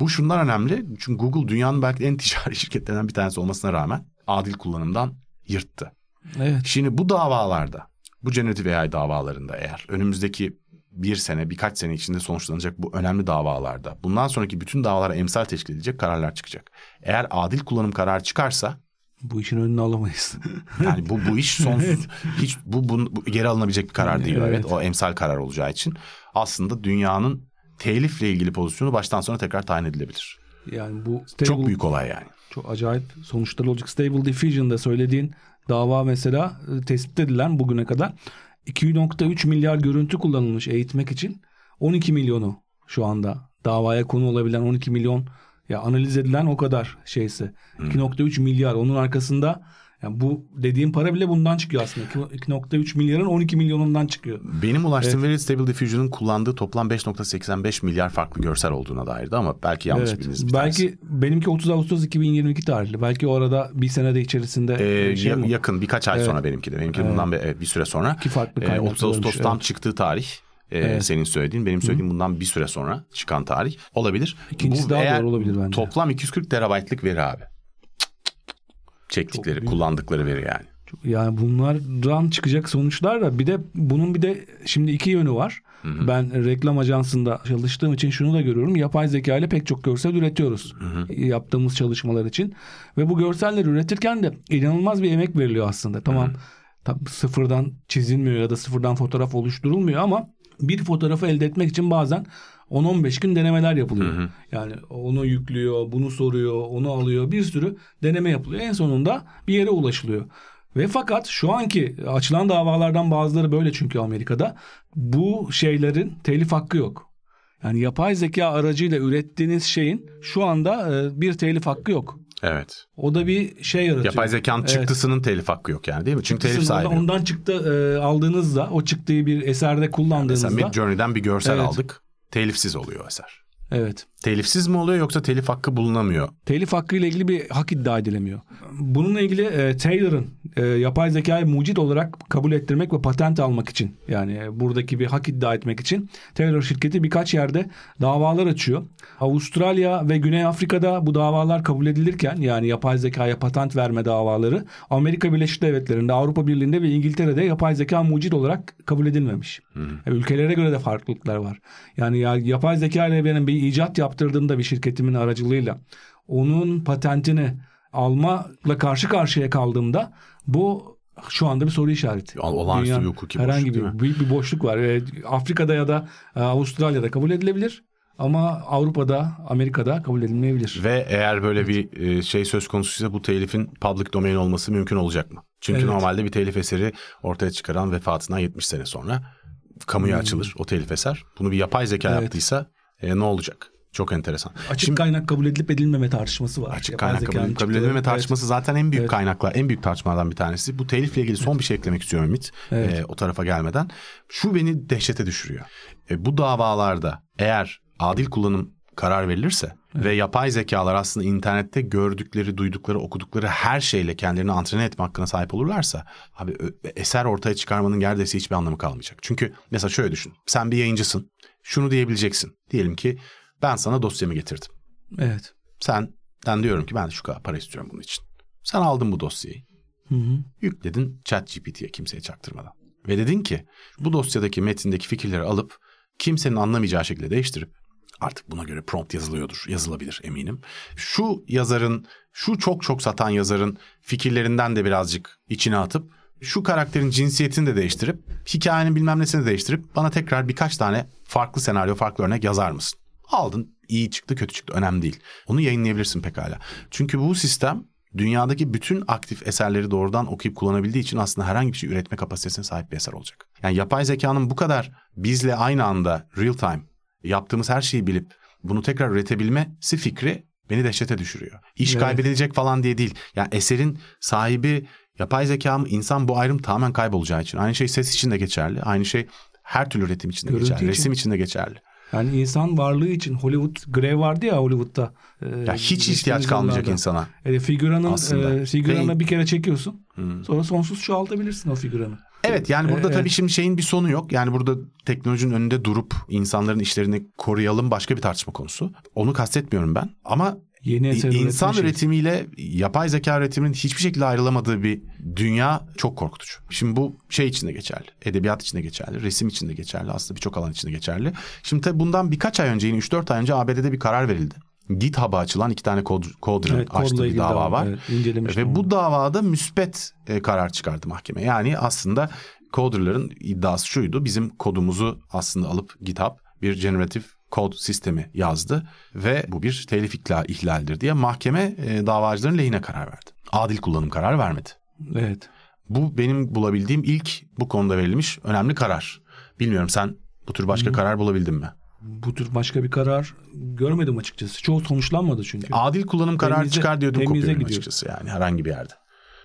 S2: bu şundan önemli çünkü Google dünyanın belki en ticari [LAUGHS] şirketlerinden bir tanesi olmasına rağmen adil kullanımdan yırttı.
S3: Evet.
S2: Şimdi bu davalarda, bu generative AI davalarında eğer önümüzdeki bir sene, birkaç sene içinde sonuçlanacak bu önemli davalarda bundan sonraki bütün davalara emsal teşkil edecek kararlar çıkacak. Eğer adil kullanım kararı çıkarsa
S3: Bu işin önünü alamayız. [LAUGHS]
S2: yani bu bu iş sonsuz hiç bu, bu, bu geri alınabilecek bir karar değil evet.
S3: Evet.
S2: o emsal karar olacağı için aslında dünyanın telifle ilgili pozisyonu baştan sona tekrar tayin edilebilir.
S3: Yani bu
S2: Çok
S3: stable-
S2: büyük olay yani.
S3: Çok acayip sonuçları olacak. Stable Diffusion'da söylediğin dava mesela e, tespit edilen bugüne kadar 2.3 milyar görüntü kullanılmış eğitmek için 12 milyonu şu anda davaya konu olabilen 12 milyon ya analiz edilen o kadar şeyse 2.3 milyar onun arkasında yani bu dediğim para bile bundan çıkıyor aslında 2.3 milyarın 12 milyonundan çıkıyor.
S2: Benim ulaştığım veri Stable Diffusion'ın kullandığı toplam 5.85 milyar farklı görsel olduğuna dairdi ama belki yanlış
S3: Evet.
S2: bildiğiniz bir
S3: Belki
S2: tanesi.
S3: benimki 30 Ağustos 2022 tarihli. Belki o arada bir senede içerisinde
S2: Ee,
S3: şey
S2: ya-
S3: mi?
S2: yakın birkaç ay
S3: Evet.
S2: sonra benimki de. Benimki bundan bir, evet, bir süre sonra.
S3: İki farklı
S2: Ee,
S3: kaynak
S2: 30 Ağustos'tan
S3: olmuş, evet.
S2: çıktığı tarih. e,
S3: Evet.
S2: Senin söylediğin benim söylediğim bundan bir süre sonra çıkan tarih olabilir.
S3: İkincisi daha doğru olabilir bence.
S2: Toplam 240 terabaytlık veri abi. Çektikleri,
S3: büyük.
S2: kullandıkları veri yani.
S3: Yani bunlardan çıkacak sonuçlar da bir de bunun bir de şimdi iki yönü var. Ben reklam ajansında çalıştığım için şunu da görüyorum. Yapay zeka ile pek çok görsel üretiyoruz. Yaptığımız çalışmalar için. Ve bu görselleri üretirken de inanılmaz bir emek veriliyor aslında. Tamam tam sıfırdan çizilmiyor ya da sıfırdan fotoğraf oluşturulmuyor ama bir fotoğrafı elde etmek için bazen 10-15 gün denemeler yapılıyor. Yani onu yüklüyor, bunu soruyor, onu alıyor. Bir sürü deneme yapılıyor. En sonunda bir yere ulaşılıyor. Ve fakat şu anki açılan davalardan bazıları böyle çünkü Amerika'da bu şeylerin telif hakkı yok. Yani yapay zeka aracıyla ürettiğiniz şeyin şu anda e, bir telif hakkı yok.
S2: Evet.
S3: O da bir şey yaratıyor.
S2: Yapay zekanın
S3: Evet.
S2: çıktısının telif hakkı yok yani değil mi? Çünkü telif
S3: Sizin
S2: sahibi.
S3: ondan çıktı e, aldığınızda o çıktığı bir eserde kullandığınızda
S2: Mesela Midjourney'den bir görsel
S3: Evet.
S2: aldık. Telifsiz oluyor eser.
S3: Evet
S2: Telifsiz mi oluyor yoksa telif hakkı bulunamıyor?
S3: telif hakkı ile ilgili bir hak iddia edilemiyor. Bununla ilgili e, Taylor'ın e, yapay zekayı mucit olarak kabul ettirmek ve patent almak için yani e, buradaki bir hak iddia etmek için Taylor şirketi birkaç yerde davalar açıyor. Avustralya ve Güney Afrika'da bu davalar kabul edilirken yani yapay zekaya patent verme davaları Amerika Birleşik Devletleri'nde, Avrupa Birliği'nde ve İngiltere'de yapay zeka mucit olarak kabul edilmemiş. Yani ülkelere göre de farklılıklar var. Yani ya, yapay zeka ile benim bir icat yaptırdığımda bir şirketimin aracılığıyla onun patentini almakla karşı karşıya kaldığımda bu şu anda bir soru işareti.
S2: Olağanüstü bir hukuki boşluk,
S3: herhangi bir büyük bir boşluk var. Ee, Afrika'da ya da e, Avustralya'da kabul edilebilir ama Avrupa'da, Amerika'da kabul edilmeyebilir.
S2: Ve eğer böyle bir e, şey söz konusuysa bu telifin public domain olması mümkün olacak mı? Çünkü
S3: Evet.
S2: normalde bir telif eseri ortaya çıkaran vefatından 70 sene sonra kamuya açılır o telif eser. Bunu bir yapay zeka
S3: Hmm. Evet.
S2: yaptıysa e, ne olacak? Çok enteresan.
S3: Açık
S2: Şimdi-
S3: kaynak kabul edilip edilmeme tartışması var.
S2: Açık kaynak kabul, kabul edilmeme tartışması zaten en büyük
S3: Evet.
S2: kaynaklar, en büyük tartışmalardan bir tanesi. Bu telifle ilgili son bir şey eklemek istiyorum Ümit.
S3: Evet.
S2: Ee, o tarafa gelmeden. Şu beni dehşete düşürüyor. E, bu davalarda eğer adil kullanım karar verilirse ve yapay zekalar aslında internette gördükleri, duydukları, okudukları her şeyle kendilerini antrene etme hakkına sahip olurlarsa abi eser ortaya çıkarmanın neredeyse hiçbir anlamı kalmayacak. Çünkü mesela şöyle düşün. Sen bir yayıncısın. Şunu diyebileceksin. Diyelim ki Ben sana dosyamı getirdim.
S3: Evet.
S2: Sen ben diyorum ki ben şu kadar para istiyorum bunun için. Sen aldın bu dosyayı.
S3: Hı hı.
S2: Yükledin ChatGPT'ye kimseye çaktırmadan. Ve dedin ki bu dosyadaki metindeki fikirleri alıp kimsenin anlamayacağı şekilde değiştirip artık buna göre prompt yazılıyordur, yazılabilir eminim. Şu yazarın, şu çok çok satan yazarın fikirlerinden de birazcık içine atıp şu karakterin cinsiyetini de değiştirip hikayenin bilmem nesini de değiştirip bana tekrar birkaç tane farklı senaryo, farklı örnek yazar mısın? Aldın, iyi çıktı, kötü çıktı önemli değil. Onu yayınlayabilirsin pekala. Çünkü bu sistem dünyadaki bütün aktif eserleri doğrudan okuyup kullanabildiği için aslında herhangi bir şey üretme kapasitesine sahip bir eser olacak. Yani yapay zekanın bu kadar bizle aynı anda real time yaptığımız her şeyi bilip bunu tekrar üretebilmesi fikri beni dehşete düşürüyor. İş
S3: Evet.
S2: kaybedilecek falan diye değil. Yani eserin sahibi yapay zeka mı insan bu ayrım tamamen kaybolacağı için. Aynı şey ses için de geçerli. Aynı şey her türlü üretim için de geçerli.
S3: için.
S2: Resim için de geçerli.
S3: Yani insan varlığı için Hollywood grev vardı ya Hollywood'da. Ee,
S2: Ya hiç ihtiyaç kalmayacak
S3: yıllarda.
S2: insana.
S3: E, figüranın
S2: Aslında.
S3: e, figüranı
S2: Ve-
S3: bir kere çekiyorsun.
S2: Hmm.
S3: Sonra sonsuz çoğaltabilirsin o figüranı.
S2: Evet yani burada
S3: Evet.
S2: tabii şimdi şeyin bir sonu yok. Yani burada teknolojinin önünde durup insanların işlerini koruyalım başka bir tartışma konusu. Onu kastetmiyorum ben. Ama
S3: Yeni eser
S2: İnsan
S3: şey.
S2: üretimiyle yapay zeka üretiminin hiçbir şekilde ayrılamadığı bir dünya çok korkutucu. Şimdi bu şey için de geçerli. Edebiyat için de geçerli. Resim için de geçerli. Aslında birçok alan için de geçerli. Şimdi tabii bundan birkaç ay önce yine 3-4 ay önce ABD'de bir karar verildi. GitHub'a açılan iki tane kod, Coder'ın
S3: Evet,
S2: açtığı bir dava
S3: dava,
S2: var.
S3: evet,
S2: Ve
S3: onu.
S2: bu davada müspet e, karar çıkardı mahkeme. Yani aslında coder'ların iddiası şuydu. Bizim kodumuzu aslında alıp GitHub bir generative kod sistemi yazdı ve bu bir telif ihla- ihlaldir diye mahkeme e, davacıların lehine karar verdi. Adil kullanım kararı vermedi.
S3: Evet.
S2: Bu benim bulabildiğim ilk bu konuda verilmiş önemli karar. Bilmiyorum sen bu tür başka karar bulabildin mi?
S3: Bu tür başka bir karar görmedim açıkçası. Çoğu sonuçlanmadı çünkü.
S2: Adil kullanım kararı
S3: Temize-
S2: çıkar diyordum kopuyorum açıkçası yani herhangi bir yerde.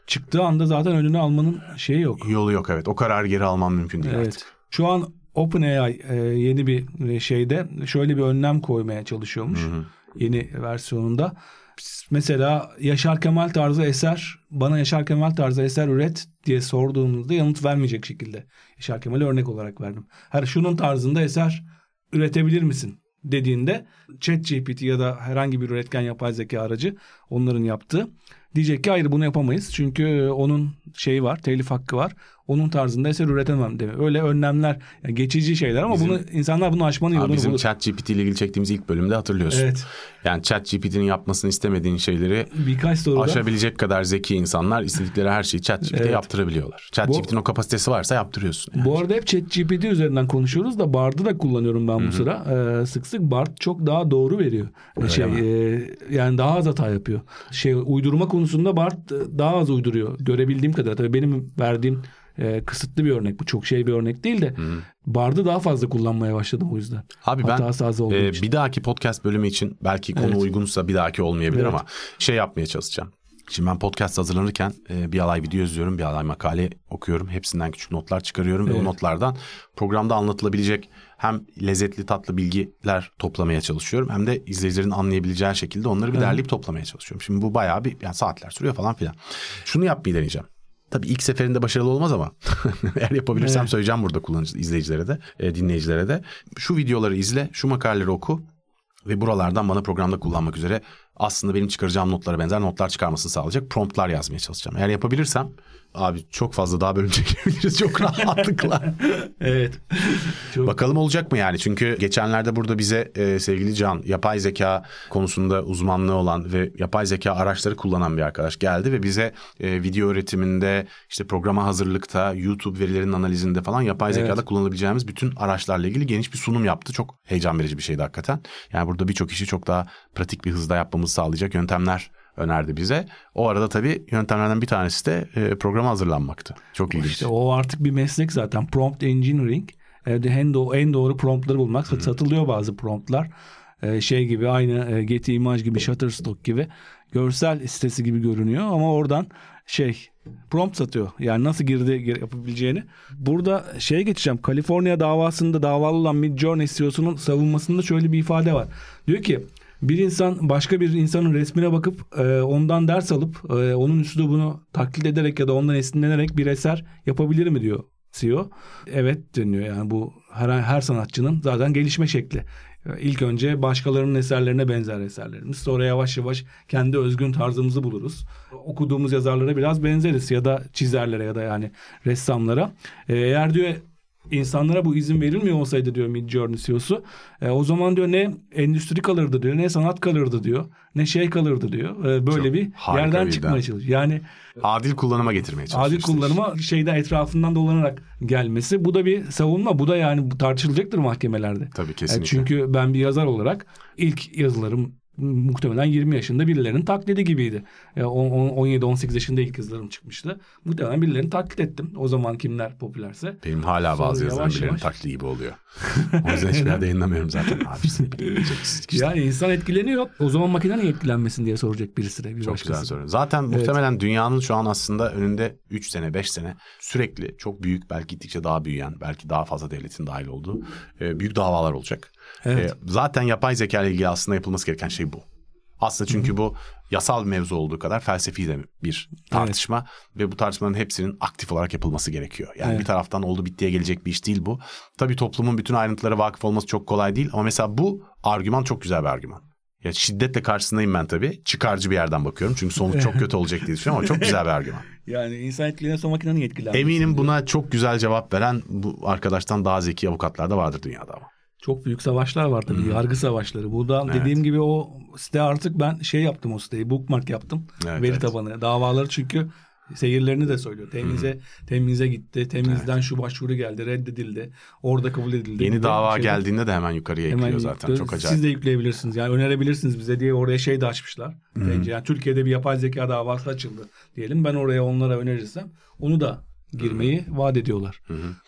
S3: Çıktığı anda zaten önüne almanın şeyi yok.
S2: Yolu yok evet o kararı geri almam mümkün değil
S3: Evet.
S2: artık.
S3: Şu an OpenAI e, yeni bir e, şeyde şöyle bir önlem koymaya çalışıyormuş. Yeni versiyonunda. Mesela Yaşar Kemal tarzı eser, bana Yaşar Kemal tarzı eser üret diye sorduğunuzda yanıt vermeyecek şekilde. Yaşar Kemal'i örnek olarak verdim. Her şunun tarzında eser üretebilir misin dediğinde ChatGPT ya da herhangi bir üretken yapay zeka aracı onların yaptığı diyecek ki hayır bunu yapamayız. Çünkü onun şeyi var, telif hakkı var. Onun tarzında eser üretemem deme. Öyle önlemler yani geçici şeyler ama
S2: Bizim-
S3: bunu insanlar bunu aşmanın yolunu
S2: bizim
S3: bulur.
S2: ChatGPT ile ilgili çektiğimiz ilk bölümde hatırlıyorsun.
S3: Evet.
S2: Yani ChatGPT'nin yapmasını istemediğin şeyleri
S3: Birkaç soruda
S2: aşabilecek kadar zeki insanlar istedikleri her şeyi ChatGPT'ye
S3: Evet.
S2: yaptırabiliyorlar. ChatGPT'nin o kapasitesi varsa yaptırıyorsun. yani.
S3: Bu arada hep ChatGPT üzerinden konuşuyoruz da Bard'ı da kullanıyorum ben bu sıra. Ee, sık sık Bard çok daha doğru veriyor. şey
S2: mi?
S3: e, yani daha az hata yapıyor. Şey uydurma konusunda Bard e, daha az uyduruyor. Görebildiğim kadar. Tabii benim verdiğim e, kısıtlı bir örnek. Bu çok şey bir örnek değil de Bard'ı daha fazla kullanmaya başladım o yüzden.
S2: Abi ben
S3: Hatası az olduğu
S2: e,
S3: için.
S2: bir dahaki podcast bölümü için belki konu
S3: Evet.
S2: uygunsa bir dahaki olmayabilir
S3: Evet.
S2: ama şey yapmaya çalışacağım. Şimdi ben podcast hazırlanırken e, bir alay video izliyorum, bir alay makale okuyorum. Hepsinden küçük notlar çıkarıyorum ve
S3: Evet.
S2: o notlardan programda anlatılabilecek hem lezzetli tatlı bilgiler toplamaya çalışıyorum hem de izleyicilerin anlayabileceği şekilde onları bir derleyip toplamaya çalışıyorum. Şimdi bu bayağı bir yani saatler sürüyor falan filan. Şunu yapmayı deneyeceğim. Tabii ilk seferinde başarılı olmaz ama [LAUGHS] eğer yapabilirsem
S3: Evet.
S2: söyleyeceğim burada kullanıcı izleyicilere de, e, dinleyicilere de. Şu videoları izle, şu makaleleri oku ve buralardan bana programda kullanmak üzere aslında benim çıkaracağım notlara benzer notlar çıkarmasını sağlayacak promptlar yazmaya çalışacağım. Eğer yapabilirsem abi çok fazla daha bölüm [LAUGHS] çekebiliriz çok rahatlıkla.
S3: Evet. Çok
S2: Bakalım olacak mı yani? Çünkü geçenlerde burada bize e, sevgili Can yapay zeka konusunda uzmanlığı olan ve yapay zeka araçları kullanan bir arkadaş geldi ve bize e, video üretiminde işte programa hazırlıkta YouTube verilerinin analizinde falan yapay
S3: Evet.
S2: zekada kullanabileceğimiz bütün araçlarla ilgili geniş bir sunum yaptı. Çok heyecan verici bir şeydi hakikaten. Yani burada birçok işi çok daha pratik bir hızda yapmamızı sağlayacak yöntemler önerdi bize. O arada tabii yöntemlerden bir tanesi de e, programa hazırlanmaktı. Çok ilginç.
S3: İşte o artık bir meslek zaten. Prompt engineering. Evde en doğru, en doğru promptları bulmak. Satılıyor bazı promptlar. Ee, şey gibi aynı e, Getty Image gibi Shutterstock gibi görsel sitesi gibi görünüyor ama oradan şey prompt satıyor. Yani nasıl girdi gir- yapabileceğini. Burada şeye geçeceğim. Kaliforniya davasında davalı olan Midjourney CEO'sunun savunmasında şöyle bir ifade var. Diyor ki bir insan başka bir insanın resmine bakıp e, ondan ders alıp e, onun üslubunu taklit ederek ya da ondan esinlenerek bir eser yapabilir mi diyor CEO. Evet deniyor yani bu her, her sanatçının zaten gelişme şekli. E, İlk önce başkalarının eserlerine benzer eserlerimiz. Sonra yavaş yavaş kendi özgün tarzımızı buluruz. Okuduğumuz yazarlara biraz benzeriz ya da çizerlere ya da yani ressamlara. E, Eğer diyor insanlara bu izin verilmiyor olsaydı diyor Midjourney CEO'su. E, o zaman diyor ne endüstri kalırdı diyor ne sanat kalırdı diyor ne şey kalırdı diyor. E, böyle
S2: Çok
S3: bir yerden
S2: bir
S3: çıkmaya çalışıyor. Yani
S2: Adil kullanıma getirmeye çalışıyor.
S3: adil
S2: işte.
S3: kullanıma şeyden etrafından dolanarak gelmesi. Bu da bir savunma. Bu da yani tartışılacaktır mahkemelerde.
S2: Tabii
S3: E,
S2: kesinlikle.
S3: çünkü ben bir yazar olarak ilk yazılarım muhtemelen 20 yaşında birilerinin taklidi gibiydi. E, 17-18 yaşında ilk yazılarım çıkmıştı. Muhtemelen birilerini taklit ettim. O zaman kimler popülerse.
S2: Benim hala
S3: Sonra
S2: bazı yazılarım birilerinin taklidi gibi oluyor. [LAUGHS] o yüzden hiçbir yerde yayınlamıyorum zaten. Abi seni bilemeyeceksiniz. İşte
S3: Yani insan etkileniyor. O zaman makine niye etkilenmesin diye soracak birisi de. Bir
S2: Çok
S3: başkası.
S2: güzel soru. Zaten muhtemelen dünyanın şu an aslında önünde 3 sene 5 sene sürekli çok büyük belki gittikçe daha büyüyen belki daha fazla devletin dahil olduğu e, büyük davalar olacak.
S3: Evet.
S2: E, zaten yapay zeka ile ilgili aslında yapılması gereken şey bu. Aslında çünkü bu yasal bir mevzu olduğu kadar felsefi de bir tartışma ve bu tartışmaların hepsinin aktif olarak yapılması gerekiyor. Yani
S3: Evet.
S2: bir taraftan oldu bittiye gelecek bir iş değil bu. Tabii toplumun bütün ayrıntılara vakıf olması çok kolay değil ama mesela bu argüman çok güzel bir argüman. Ya şiddetle karşısındayım ben tabii. Çıkarcı bir yerden bakıyorum. Çünkü sonuç çok [LAUGHS] kötü olacak diye düşünüyorum ama çok güzel bir argüman. [LAUGHS]
S3: Yani insan etkileniyorsa makine niye etkilenmesin?
S2: Eminim buna çok güzel cevap veren bu arkadaştan daha zeki avukatlar da vardır dünyada ama.
S3: Çok büyük savaşlar var tabii. Yargı savaşları. Burada
S2: Evet.
S3: dediğim gibi o site artık ben şey yaptım o siteyi. Bookmark yaptım.
S2: Evet,
S3: Veri
S2: evet.
S3: tabanı. Davaları çünkü seyirlerini de söylüyor. Temize temize gitti. Temizden şu başvuru geldi. Reddedildi. Orada kabul edildi.
S2: Yeni dava
S3: şeyler.
S2: geldiğinde de hemen yukarıya
S3: Hemen
S2: ekliyor zaten.
S3: yüklüyoruz.
S2: Çok acayip.
S3: Siz de yükleyebilirsiniz. Yani önerebilirsiniz bize diye oraya şey de açmışlar. Bence Yani Türkiye'de bir yapay zeka davası açıldı diyelim. Ben oraya onlara önerirsem onu da girmeyi vaat ediyorlar.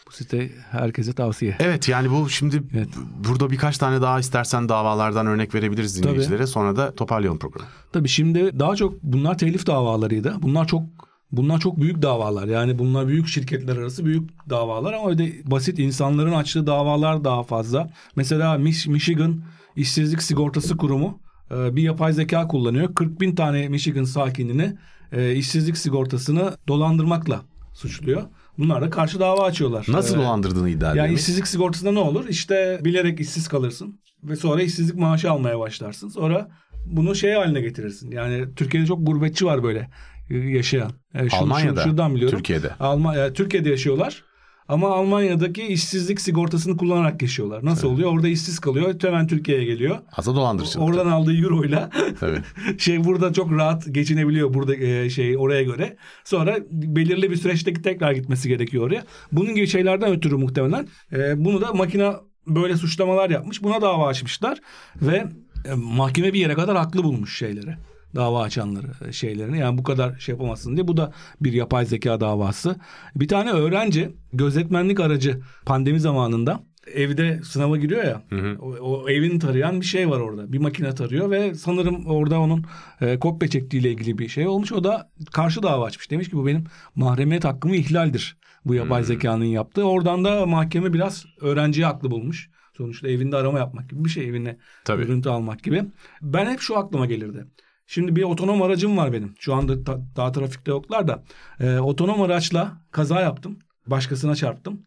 S3: Bu site herkese tavsiye.
S2: Evet yani bu şimdi
S3: Evet.
S2: burada birkaç tane daha istersen davalardan örnek verebiliriz dinleyicilere. Sonra da toparlayalım programı.
S3: Tabii şimdi daha çok bunlar telif davalarıydı. Bunlar çok bunlar çok büyük davalar. Yani bunlar büyük şirketler arası büyük davalar ama öyle basit insanların açtığı davalar daha fazla. Mesela Mich- Michigan İşsizlik Sigortası Kurumu e, bir yapay zeka kullanıyor. 40 bin tane Michigan sakinini e, işsizlik sigortasını dolandırmakla suçluyor. Bunlar da karşı dava açıyorlar.
S2: Nasıl
S3: E,
S2: dolandırdığını iddia ediyor.
S3: yani işsizlik sigortasında ne olur? İşte bilerek işsiz kalırsın ve sonra işsizlik maaşı almaya başlarsın. Sonra bunu şey haline getirirsin. Yani Türkiye'de çok gurbetçi var böyle yaşayan. E, şu-
S2: Almanya'da,
S3: şu- şuradan biliyorum.
S2: Türkiye'de.
S3: Alma, e, Türkiye'de yaşıyorlar. Ama Almanya'daki işsizlik sigortasını kullanarak yaşıyorlar. Nasıl oluyor? Orada işsiz kalıyor. Hemen Türkiye'ye geliyor.
S2: Aslında dolandırıcılık.
S3: Oradan aldığı euroyla
S2: Tabii. [LAUGHS]
S3: şey burada çok rahat geçinebiliyor burada e, şey oraya göre. Sonra belirli bir süreçteki tekrar gitmesi gerekiyor oraya. Bunun gibi şeylerden ötürü muhtemelen e, bunu da makine böyle suçlamalar yapmış. Buna dava açmışlar ve e, mahkeme bir yere kadar haklı bulmuş şeyleri. Dava açanları e, şeylerini yani bu kadar şey yapamazsın diye bu da bir yapay zeka davası. Bir tane öğrenci gözetmenlik aracı pandemi zamanında evde sınava giriyor ya. O, o evini tarayan bir şey var orada. Bir makine tarıyor ve sanırım orada onun e, kopya çektiğiyle ilgili bir şey olmuş. O da karşı dava açmış. Demiş ki bu benim mahremiyet hakkımı ihlaldir. Bu yapay zekanın yaptığı. Oradan da mahkeme biraz öğrenciyi haklı bulmuş. Sonuçta evinde arama yapmak gibi bir şey. Evine
S2: Tabii.
S3: görüntü almak gibi. Ben hep şu aklıma gelirdi. Şimdi bir otonom aracım var benim. Şu anda ta- daha trafikte yoklar da. E, otonom araçla kaza yaptım. Başkasına çarptım.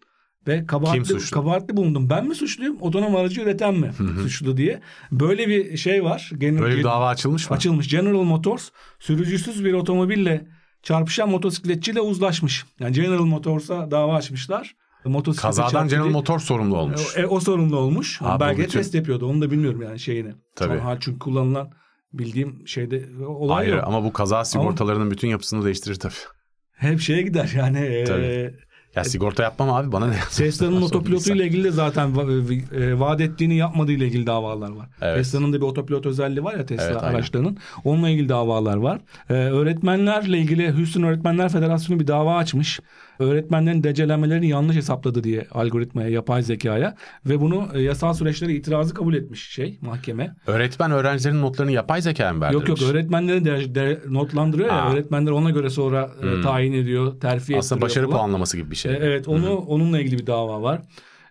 S3: Ve kabahatli, kabahatli bulundum. Ben mi suçluyum? Otonom aracı üreten mi suçlu diye. Böyle bir şey var. Gene-
S2: Böyle bir dava açılmış mı?
S3: Açılmış. General Motors sürücüsüz bir otomobille çarpışan motosikletçiyle uzlaşmış. Yani General Motors'a dava açmışlar. Motosiklete
S2: Kazadan General
S3: diye.
S2: Motor sorumlu olmuş.
S3: E, o sorumlu olmuş.
S2: Abi
S3: de
S2: bütün-
S3: test yapıyordu. Onu da bilmiyorum yani şeyini.
S2: Tabii.
S3: Çünkü kullanılan bildiğim şeyde olay
S2: Hayır
S3: yok.
S2: ama bu kaza sigortalarının bütün yapısını değiştirir tabii.
S3: Hep şeye gider yani. e,
S2: Tabii. Ya sigorta yapmam abi bana ne?
S3: Tesla'nın [LAUGHS]
S2: Sonra
S3: otopilotu
S2: bilsem.
S3: ile ilgili de zaten va- e, vaat ettiğini yapmadığı ile ilgili davalar var.
S2: Evet.
S3: Tesla'nın da bir otopilot özelliği var ya Tesla
S2: Evet, aynen.
S3: araçlarının. Onunla ilgili davalar var. Ee, öğretmenlerle ilgili Houston Öğretmenler Federasyonu bir dava açmış. Öğretmenlerin decellenmelerini yanlış hesapladı diye algoritmaya, yapay zekaya ve bunu e, yasal süreçlere itirazı kabul etmiş şey mahkeme.
S2: Öğretmen öğrencilerin notlarını yapay zeka mı verdirmiş?
S3: Yok yok öğretmenleri de, de notlandırıyor ya.
S2: Hmm.
S3: Öğretmenler ona göre sonra e, tayin ediyor, terfi
S2: Aslında
S3: ettiriyor
S2: başarı
S3: falan.
S2: puanlaması gibi bir şey.
S3: E, Evet onu onunla ilgili bir dava var.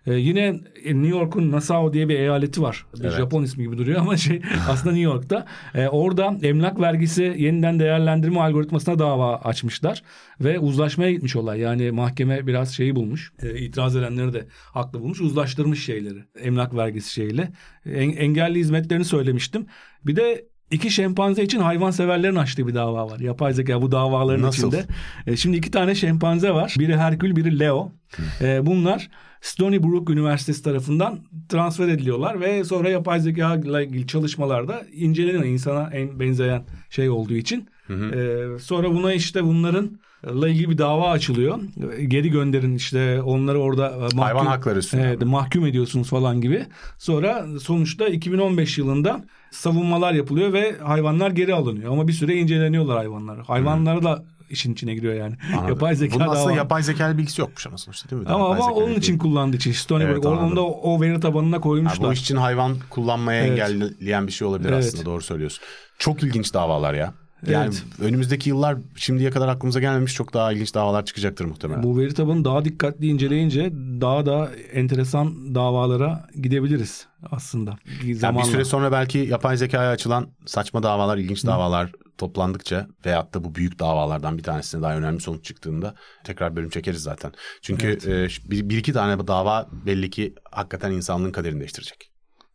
S3: Ee, yine New York'un Nassau diye bir eyaleti var. Bir
S2: Evet.
S3: Japon ismi gibi duruyor ama şey [LAUGHS] aslında New York'ta. Ee, orada emlak vergisi yeniden değerlendirme algoritmasına dava açmışlar ve uzlaşmaya gitmiş olay. Yani mahkeme biraz şeyi bulmuş. e, itiraz edenleri de haklı bulmuş. Uzlaştırmış şeyleri. Emlak vergisi şeyle. En- engelli hizmetlerini söylemiştim. Bir de iki şempanze için hayvanseverlerin açtığı bir dava var. Yapay zeka bu davaların
S2: Nasıl?
S3: içinde. E, şimdi iki tane şempanze var. Biri Herkül, biri Leo. E, bunlar Stony Brook Üniversitesi tarafından transfer ediliyorlar ve sonra yapay zeka ile ilgili çalışmalarda inceleniyor insana en benzeyen şey olduğu için. E, sonra buna işte bunların la ilgili bir dava açılıyor. E, Geri gönderin işte onları orada e, mahkum,
S2: Hayvan hakları üstünden
S3: Evet, mahkum ediyorsunuz falan gibi. Sonra sonuçta 2015 yılında savunmalar yapılıyor ve hayvanlar geri alınıyor. Ama bir süre inceleniyorlar hayvanlar. Hayvanları da işin içine giriyor yani.
S2: Anladım.
S3: yapay zeka
S2: Bunun
S3: da
S2: aslında
S3: var.
S2: yapay zeka bilgisi yokmuş ama sonuçta değil mi?
S3: Ama,
S2: Yapay
S3: ama onun için kullandığı için Stony
S2: Evet,
S3: Brook. Onu
S2: anladım.
S3: da o veri tabanına
S2: Ha,
S3: koymuşlar.
S2: bu iş için hayvan kullanmaya
S3: Evet.
S2: engelleyen bir şey olabilir
S3: Evet.
S2: aslında doğru söylüyorsun. Çok ilginç davalar ya. Yani
S3: Evet.
S2: önümüzdeki yıllar şimdiye kadar aklımıza gelmemiş çok daha ilginç davalar çıkacaktır muhtemelen.
S3: Bu veri tabanını daha dikkatli inceleyince daha da enteresan davalara gidebiliriz aslında.
S2: Yani bir
S3: Zamanla.
S2: süre sonra belki yapay zekaya açılan saçma davalar, ilginç davalar toplandıkça veyahut da bu büyük davalardan bir tanesine daha önemli sonuç çıktığında tekrar bölüm çekeriz zaten. Çünkü e, bir, bir iki tane bu dava belli ki hakikaten insanlığın kaderini değiştirecek.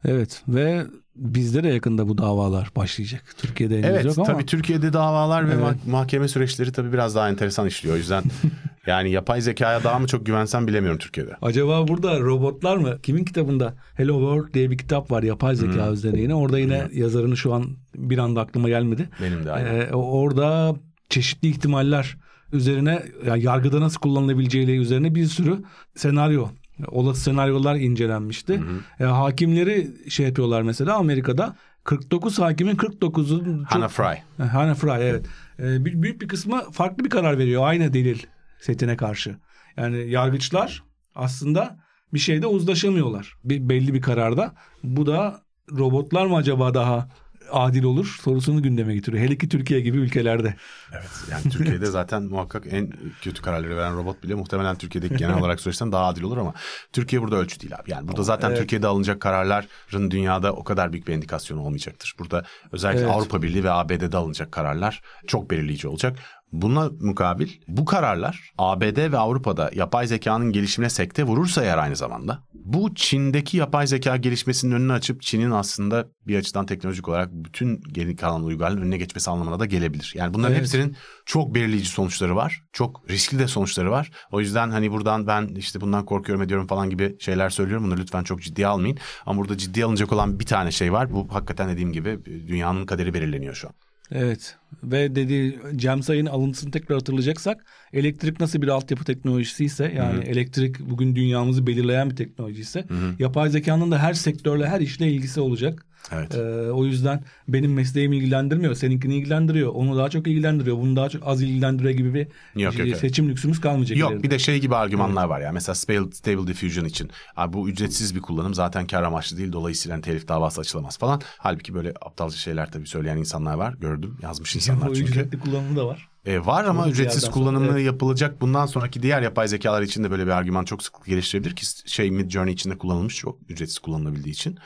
S3: Evet ve bizde de yakında bu davalar başlayacak. Türkiye'de henüz
S2: Evet
S3: yok ama.
S2: tabii Türkiye'de davalar ve
S3: Evet.
S2: mah- mahkeme süreçleri tabii biraz daha enteresan işliyor. O yüzden [LAUGHS] yani yapay zekaya daha mı çok güvensem bilemiyorum Türkiye'de.
S3: Acaba burada robotlar mı? Kimin kitabında? Hello World diye bir kitap var yapay zeka
S2: Hmm.
S3: üzerine yine. Orada yine yazarını şu an bir anda aklıma gelmedi.
S2: Benim de aynı.
S3: Ee, orada çeşitli ihtimaller üzerine yani yargıda nasıl kullanılabileceği üzerine bir sürü senaryo olası senaryolar incelenmişti. E, hakimleri şey yapıyorlar mesela Amerika'da 49 hakimin 49'un çok-
S2: Hannah Fry.
S3: Ha, Hannah Fry evet. Ee, bir- büyük bir kısmı farklı bir karar veriyor aynı delil setine karşı. Yani yargıçlar aslında bir şeyde uzlaşamıyorlar. Bir, belli bir kararda. Bu da robotlar mı acaba daha adil olur sorusunu gündeme getiriyor. Hele ki Türkiye gibi ülkelerde.
S2: Evet yani Türkiye'de [LAUGHS] zaten muhakkak en kötü kararları veren robot bile muhtemelen Türkiye'deki genel olarak süreçten daha adil olur ama Türkiye burada ölçü değil abi. Yani burada zaten
S3: Evet.
S2: Türkiye'de alınacak kararların dünyada o kadar büyük bir indikasyonu olmayacaktır. Burada özellikle
S3: Evet.
S2: Avrupa Birliği ve ABD'de alınacak kararlar çok belirleyici olacak. Buna mukabil bu kararlar ABD ve Avrupa'da yapay zekanın gelişimine sekte vurursa eğer aynı zamanda bu Çin'deki yapay zeka gelişmesinin önünü açıp Çin'in aslında bir açıdan teknolojik olarak bütün geri kalan uygarlığın önüne geçmesi anlamına da gelebilir. Yani bunların
S3: Evet.
S2: hepsinin çok belirleyici sonuçları var. Çok riskli de sonuçları var. O yüzden hani buradan ben işte bundan korkuyorum ediyorum falan gibi şeyler söylüyorum. Bunları lütfen çok ciddiye almayın. Ama burada ciddiye alınacak olan bir tane şey var. Bu hakikaten dediğim gibi dünyanın kaderi belirleniyor şu an.
S3: Evet. Ve dediği Cem Sayın alıntısını tekrar hatırlayacaksak elektrik nasıl bir altyapı teknolojisi ise yani elektrik bugün dünyamızı belirleyen bir teknoloji ise yapay zekanın da her sektörle her işle ilgisi olacak.
S2: Evet.
S3: Ee, o yüzden benim mesleğimi ilgilendirmiyor. Seninkini ilgilendiriyor. Onu daha çok ilgilendiriyor. Bunu daha çok az ilgilendiriyor gibi bir
S2: Yok, yok, evet.
S3: seçim lüksümüz kalmayacak.
S2: Yok
S3: ileride.
S2: bir de şey gibi argümanlar var ya. Mesela Stable, Diffusion için. Abi bu ücretsiz bir kullanım zaten kar amaçlı değil. Dolayısıyla hani telif davası açılamaz falan. Halbuki böyle aptalca şeyler tabii söyleyen insanlar var. Gördüm. Yazmış insanlar
S3: Bu
S2: çünkü.
S3: ücretli kullanımı da var.
S2: E, var ama
S3: Çok
S2: ücretsiz kullanımı
S3: sonra, evet.
S2: yapılacak. Bundan sonraki diğer yapay zekalar için de böyle bir argüman çok sıklıkla geliştirebilir ki şey Mid Journey içinde kullanılmış çok ücretsiz kullanılabildiği için.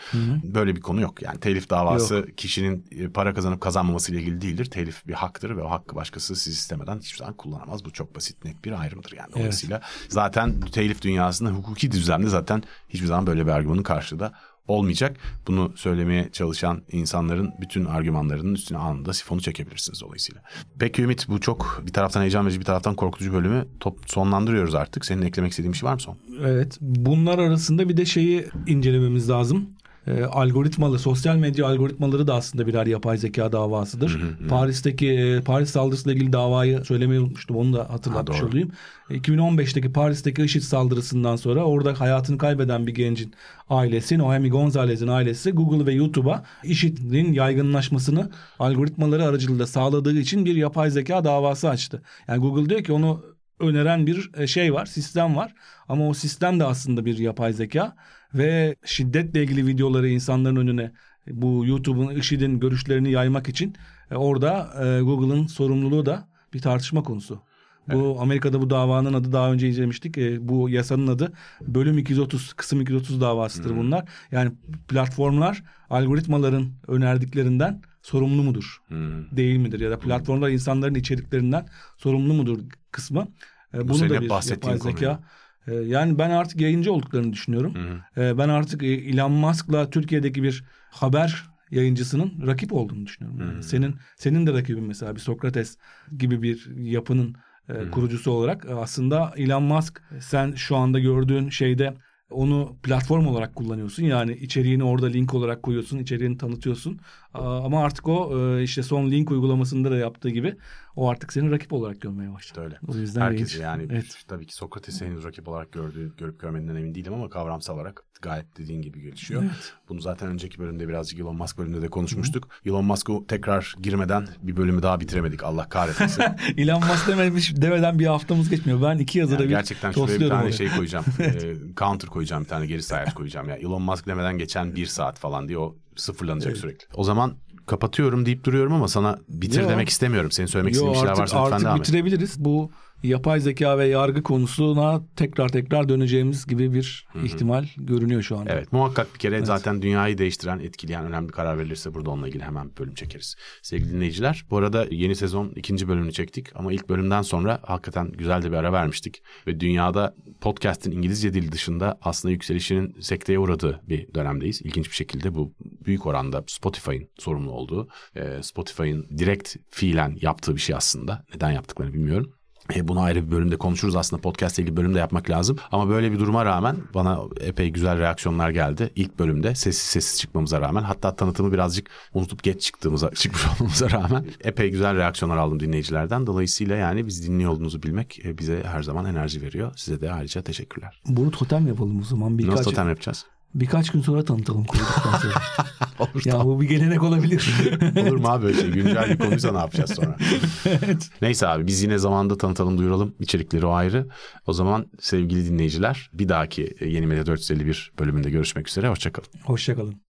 S2: Böyle bir konu yok. Yani telif davası kişinin e, para kazanıp kazanmaması ile ilgili değildir. Telif bir haktır ve o hakkı başkası siz istemeden hiçbir zaman kullanamaz. Bu çok basit net bir ayrımdır yani. Dolayısıyla zaten telif dünyasında hukuki düzlemde zaten hiçbir zaman böyle bir argümanın karşılığı olmayacak. Bunu söylemeye çalışan insanların bütün argümanlarının üstüne anında sifonu çekebilirsiniz dolayısıyla. Peki Ümit bu çok bir taraftan heyecan verici bir taraftan korkutucu bölümü top, sonlandırıyoruz artık. Senin eklemek istediğin bir şey var mı son?
S3: Evet. Bunlar arasında bir de şeyi incelememiz lazım. Ee, algoritmalı, sosyal medya algoritmaları da aslında birer yapay zeka davasıdır. Paris'teki e, Paris saldırısıyla ilgili davayı söylemeyi unutmuştum. Onu da hatırlatmış
S2: Ha, doğru.
S3: olayım. E, 2015'teki Paris'teki IŞİD saldırısından sonra orada hayatını kaybeden bir gencin ailesi, Noemi Gonzalez'in ailesi Google ve YouTube'a IŞİD'in yaygınlaşmasını algoritmaları aracılığıyla sağladığı için bir yapay zeka davası açtı. Yani Google diyor ki onu öneren bir e, şey var, sistem var. Ama o sistem de aslında bir yapay zeka ve şiddetle ilgili videoları insanların önüne bu YouTube'un, IŞİD'in görüşlerini yaymak için e, orada e, Google'ın sorumluluğu da bir tartışma konusu. Bu Amerika'da bu davanın adı daha önce izlemiştik. E, bu yasanın adı bölüm 230, kısım 230 davasıdır bunlar. Yani platformlar algoritmaların önerdiklerinden sorumlu mudur? Değil midir? Ya da platformlar insanların içeriklerinden sorumlu mudur kısmı. E, bunu
S2: senin
S3: da bir yapay zeka. E, Yani ben artık yayıncı olduklarını düşünüyorum. E, Ben artık e, Elon Musk'la Türkiye'deki bir haber yayıncısının rakip olduğunu düşünüyorum. Yani Senin senin de rakibin mesela bir Sokrates gibi bir yapının e, kurucusu olarak e, aslında Elon Musk sen şu anda gördüğün şeyde onu platform olarak kullanıyorsun. Yani içeriğini orada link olarak koyuyorsun, içeriğini tanıtıyorsun. Ama artık o e, işte son link uygulamasında da yaptığı gibi o artık seni rakip olarak görmeye başladı.
S2: Öyle.
S3: O yüzden
S2: Herkes
S3: yayıncı.
S2: yani
S3: Evet.
S2: tabii ki Sokrates'i henüz rakip olarak gördüğü, görüp görmediğinden emin değilim ama kavramsal olarak gayet dediğin gibi gelişiyor.
S3: Evet.
S2: Bunu zaten önceki bölümde birazcık Elon Musk bölümünde de konuşmuştuk. Elon Musk'u tekrar girmeden bir bölümü daha bitiremedik Allah kahretmesin. [LAUGHS]
S3: Elon Musk dememiş, demeden bir haftamız geçmiyor. Ben iki yazıda
S2: Yani
S3: bir
S2: gerçekten şuraya bir tane
S3: oraya.
S2: şey koyacağım. [LAUGHS] Ee, counter koyacağım bir tane geri sayaç koyacağım. Ya Elon Musk demeden geçen bir saat falan diye o sıfırlanacak sürekli. O zaman kapatıyorum deyip duruyorum ama sana bitir
S3: Yo.
S2: demek istemiyorum. Senin söylemek istediğin bir şeyler
S3: artık,
S2: varsa lütfen
S3: artık
S2: devam et.
S3: bitirebiliriz. Bu yapay zeka ve yargı konusuna tekrar tekrar döneceğimiz gibi bir ihtimal görünüyor şu anda.
S2: Evet muhakkak bir kere zaten dünyayı değiştiren, etkileyen önemli bir karar verilirse burada onunla ilgili hemen bir bölüm çekeriz. Sevgili dinleyiciler bu arada yeni sezon ikinci bölümünü çektik ama ilk bölümden sonra hakikaten güzel de bir ara vermiştik. Ve dünyada podcast'in İngilizce dili dışında aslında yükselişinin sekteye uğradığı bir dönemdeyiz. İlginç bir şekilde bu büyük oranda Spotify'ın sorumlu olduğu, e, Spotify'ın direkt fiilen yaptığı bir şey aslında. Neden yaptıklarını bilmiyorum. E, bunu ayrı bir bölümde konuşuruz aslında podcast ile ilgili bölüm de yapmak lazım. Ama böyle bir duruma rağmen bana epey güzel reaksiyonlar geldi. İlk bölümde sessiz sessiz çıkmamıza rağmen hatta tanıtımı birazcık unutup geç çıktığımıza [LAUGHS] çıkmış olmamıza rağmen epey güzel reaksiyonlar aldım dinleyicilerden. Dolayısıyla yani biz dinliyor olduğunuzu bilmek e, bize her zaman enerji veriyor. Size de ayrıca teşekkürler.
S3: Bunu totem yapalım o zaman. Birkaç,
S2: Nasıl totem yapacağız?
S3: Birkaç gün sonra tanıtalım koyduktan sonra. [LAUGHS]
S2: Olur
S3: ya bu bir gelenek olabilir. [LAUGHS]
S2: Olur mu abi böyle şey? [LAUGHS] Güncel bir konuysa ne yapacağız sonra? Neyse abi biz yine zamanda tanıtalım duyuralım. İçerikleri o ayrı. O zaman sevgili dinleyiciler bir dahaki Yeni Medya 451 bölümünde görüşmek üzere. Hoşçakalın.
S3: Hoşçakalın.